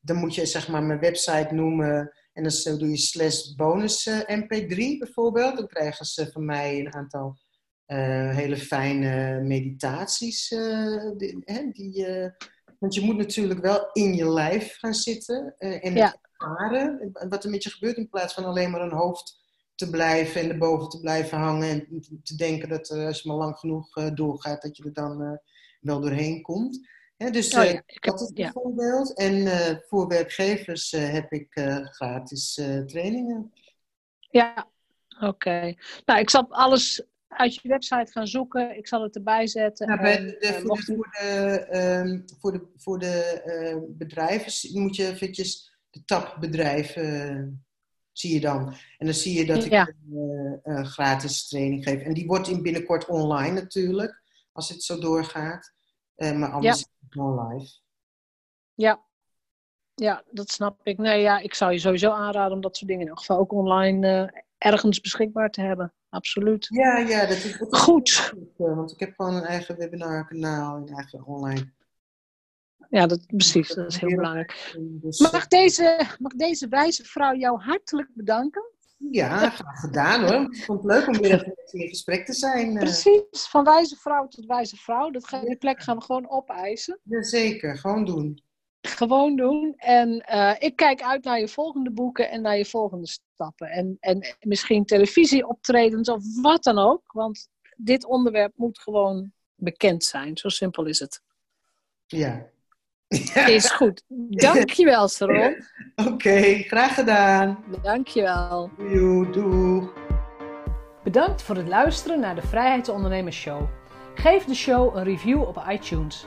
dan moet je zeg maar mijn website noemen en dan doe je slash bonus uh, mp3 bijvoorbeeld. Dan krijgen ze van mij een aantal hele fijne meditaties die, die want je moet natuurlijk wel in je lijf gaan zitten uh, en ja. ervaren wat er met je gebeurt in plaats van alleen maar een hoofd te blijven en erboven te blijven hangen en te denken dat uh, als je maar lang genoeg uh, doorgaat, dat je er dan wel doorheen komt. dus oh, ja. dat is bijvoorbeeld. En voor werkgevers heb ik gratis trainingen. Ja, oké. Nou, ik zal alles uit je website gaan zoeken. Ik zal het erbij zetten. Nou, bij de, voor, de, voor, de, voor, de, voor de uh, bedrijven moet je eventjes de tab bedrijven zie je dan. En dan zie je dat ik een uh, gratis training geef. En die wordt in binnenkort online natuurlijk, als het zo doorgaat. maar anders ja. is het gewoon live. Ja. ja, dat snap ik. Nee, ja, ik zou je sowieso aanraden om dat soort dingen in ieder geval ook online ergens beschikbaar te hebben absoluut. Ja, ja, dat is goed. goed. Want ik heb gewoon een eigen webinarkanaal, een eigen online. Ja, dat, precies, dat is heel belangrijk. Dus, mag, eh, deze, mag deze wijze vrouw jou hartelijk bedanken? Ja, graag gedaan hoor. Ik vond het leuk om weer in gesprek te zijn. Eh. Precies, van wijze vrouw tot wijze vrouw. Dat, die plek gaan we gewoon opeisen. Jazeker, gewoon doen. Gewoon doen. En uh, ik kijk uit naar je volgende boeken en naar je volgende stappen. En, en misschien televisieoptredens of wat dan ook. Want dit onderwerp moet gewoon bekend zijn. Zo simpel is het. Ja. [laughs] Is goed. Dankjewel, Saron. [laughs] Oké, okay, graag gedaan. Dankjewel. Doei, doeg. Bedankt voor het luisteren naar de Vrijheidsondernemers Show. Geef de show een review op iTunes.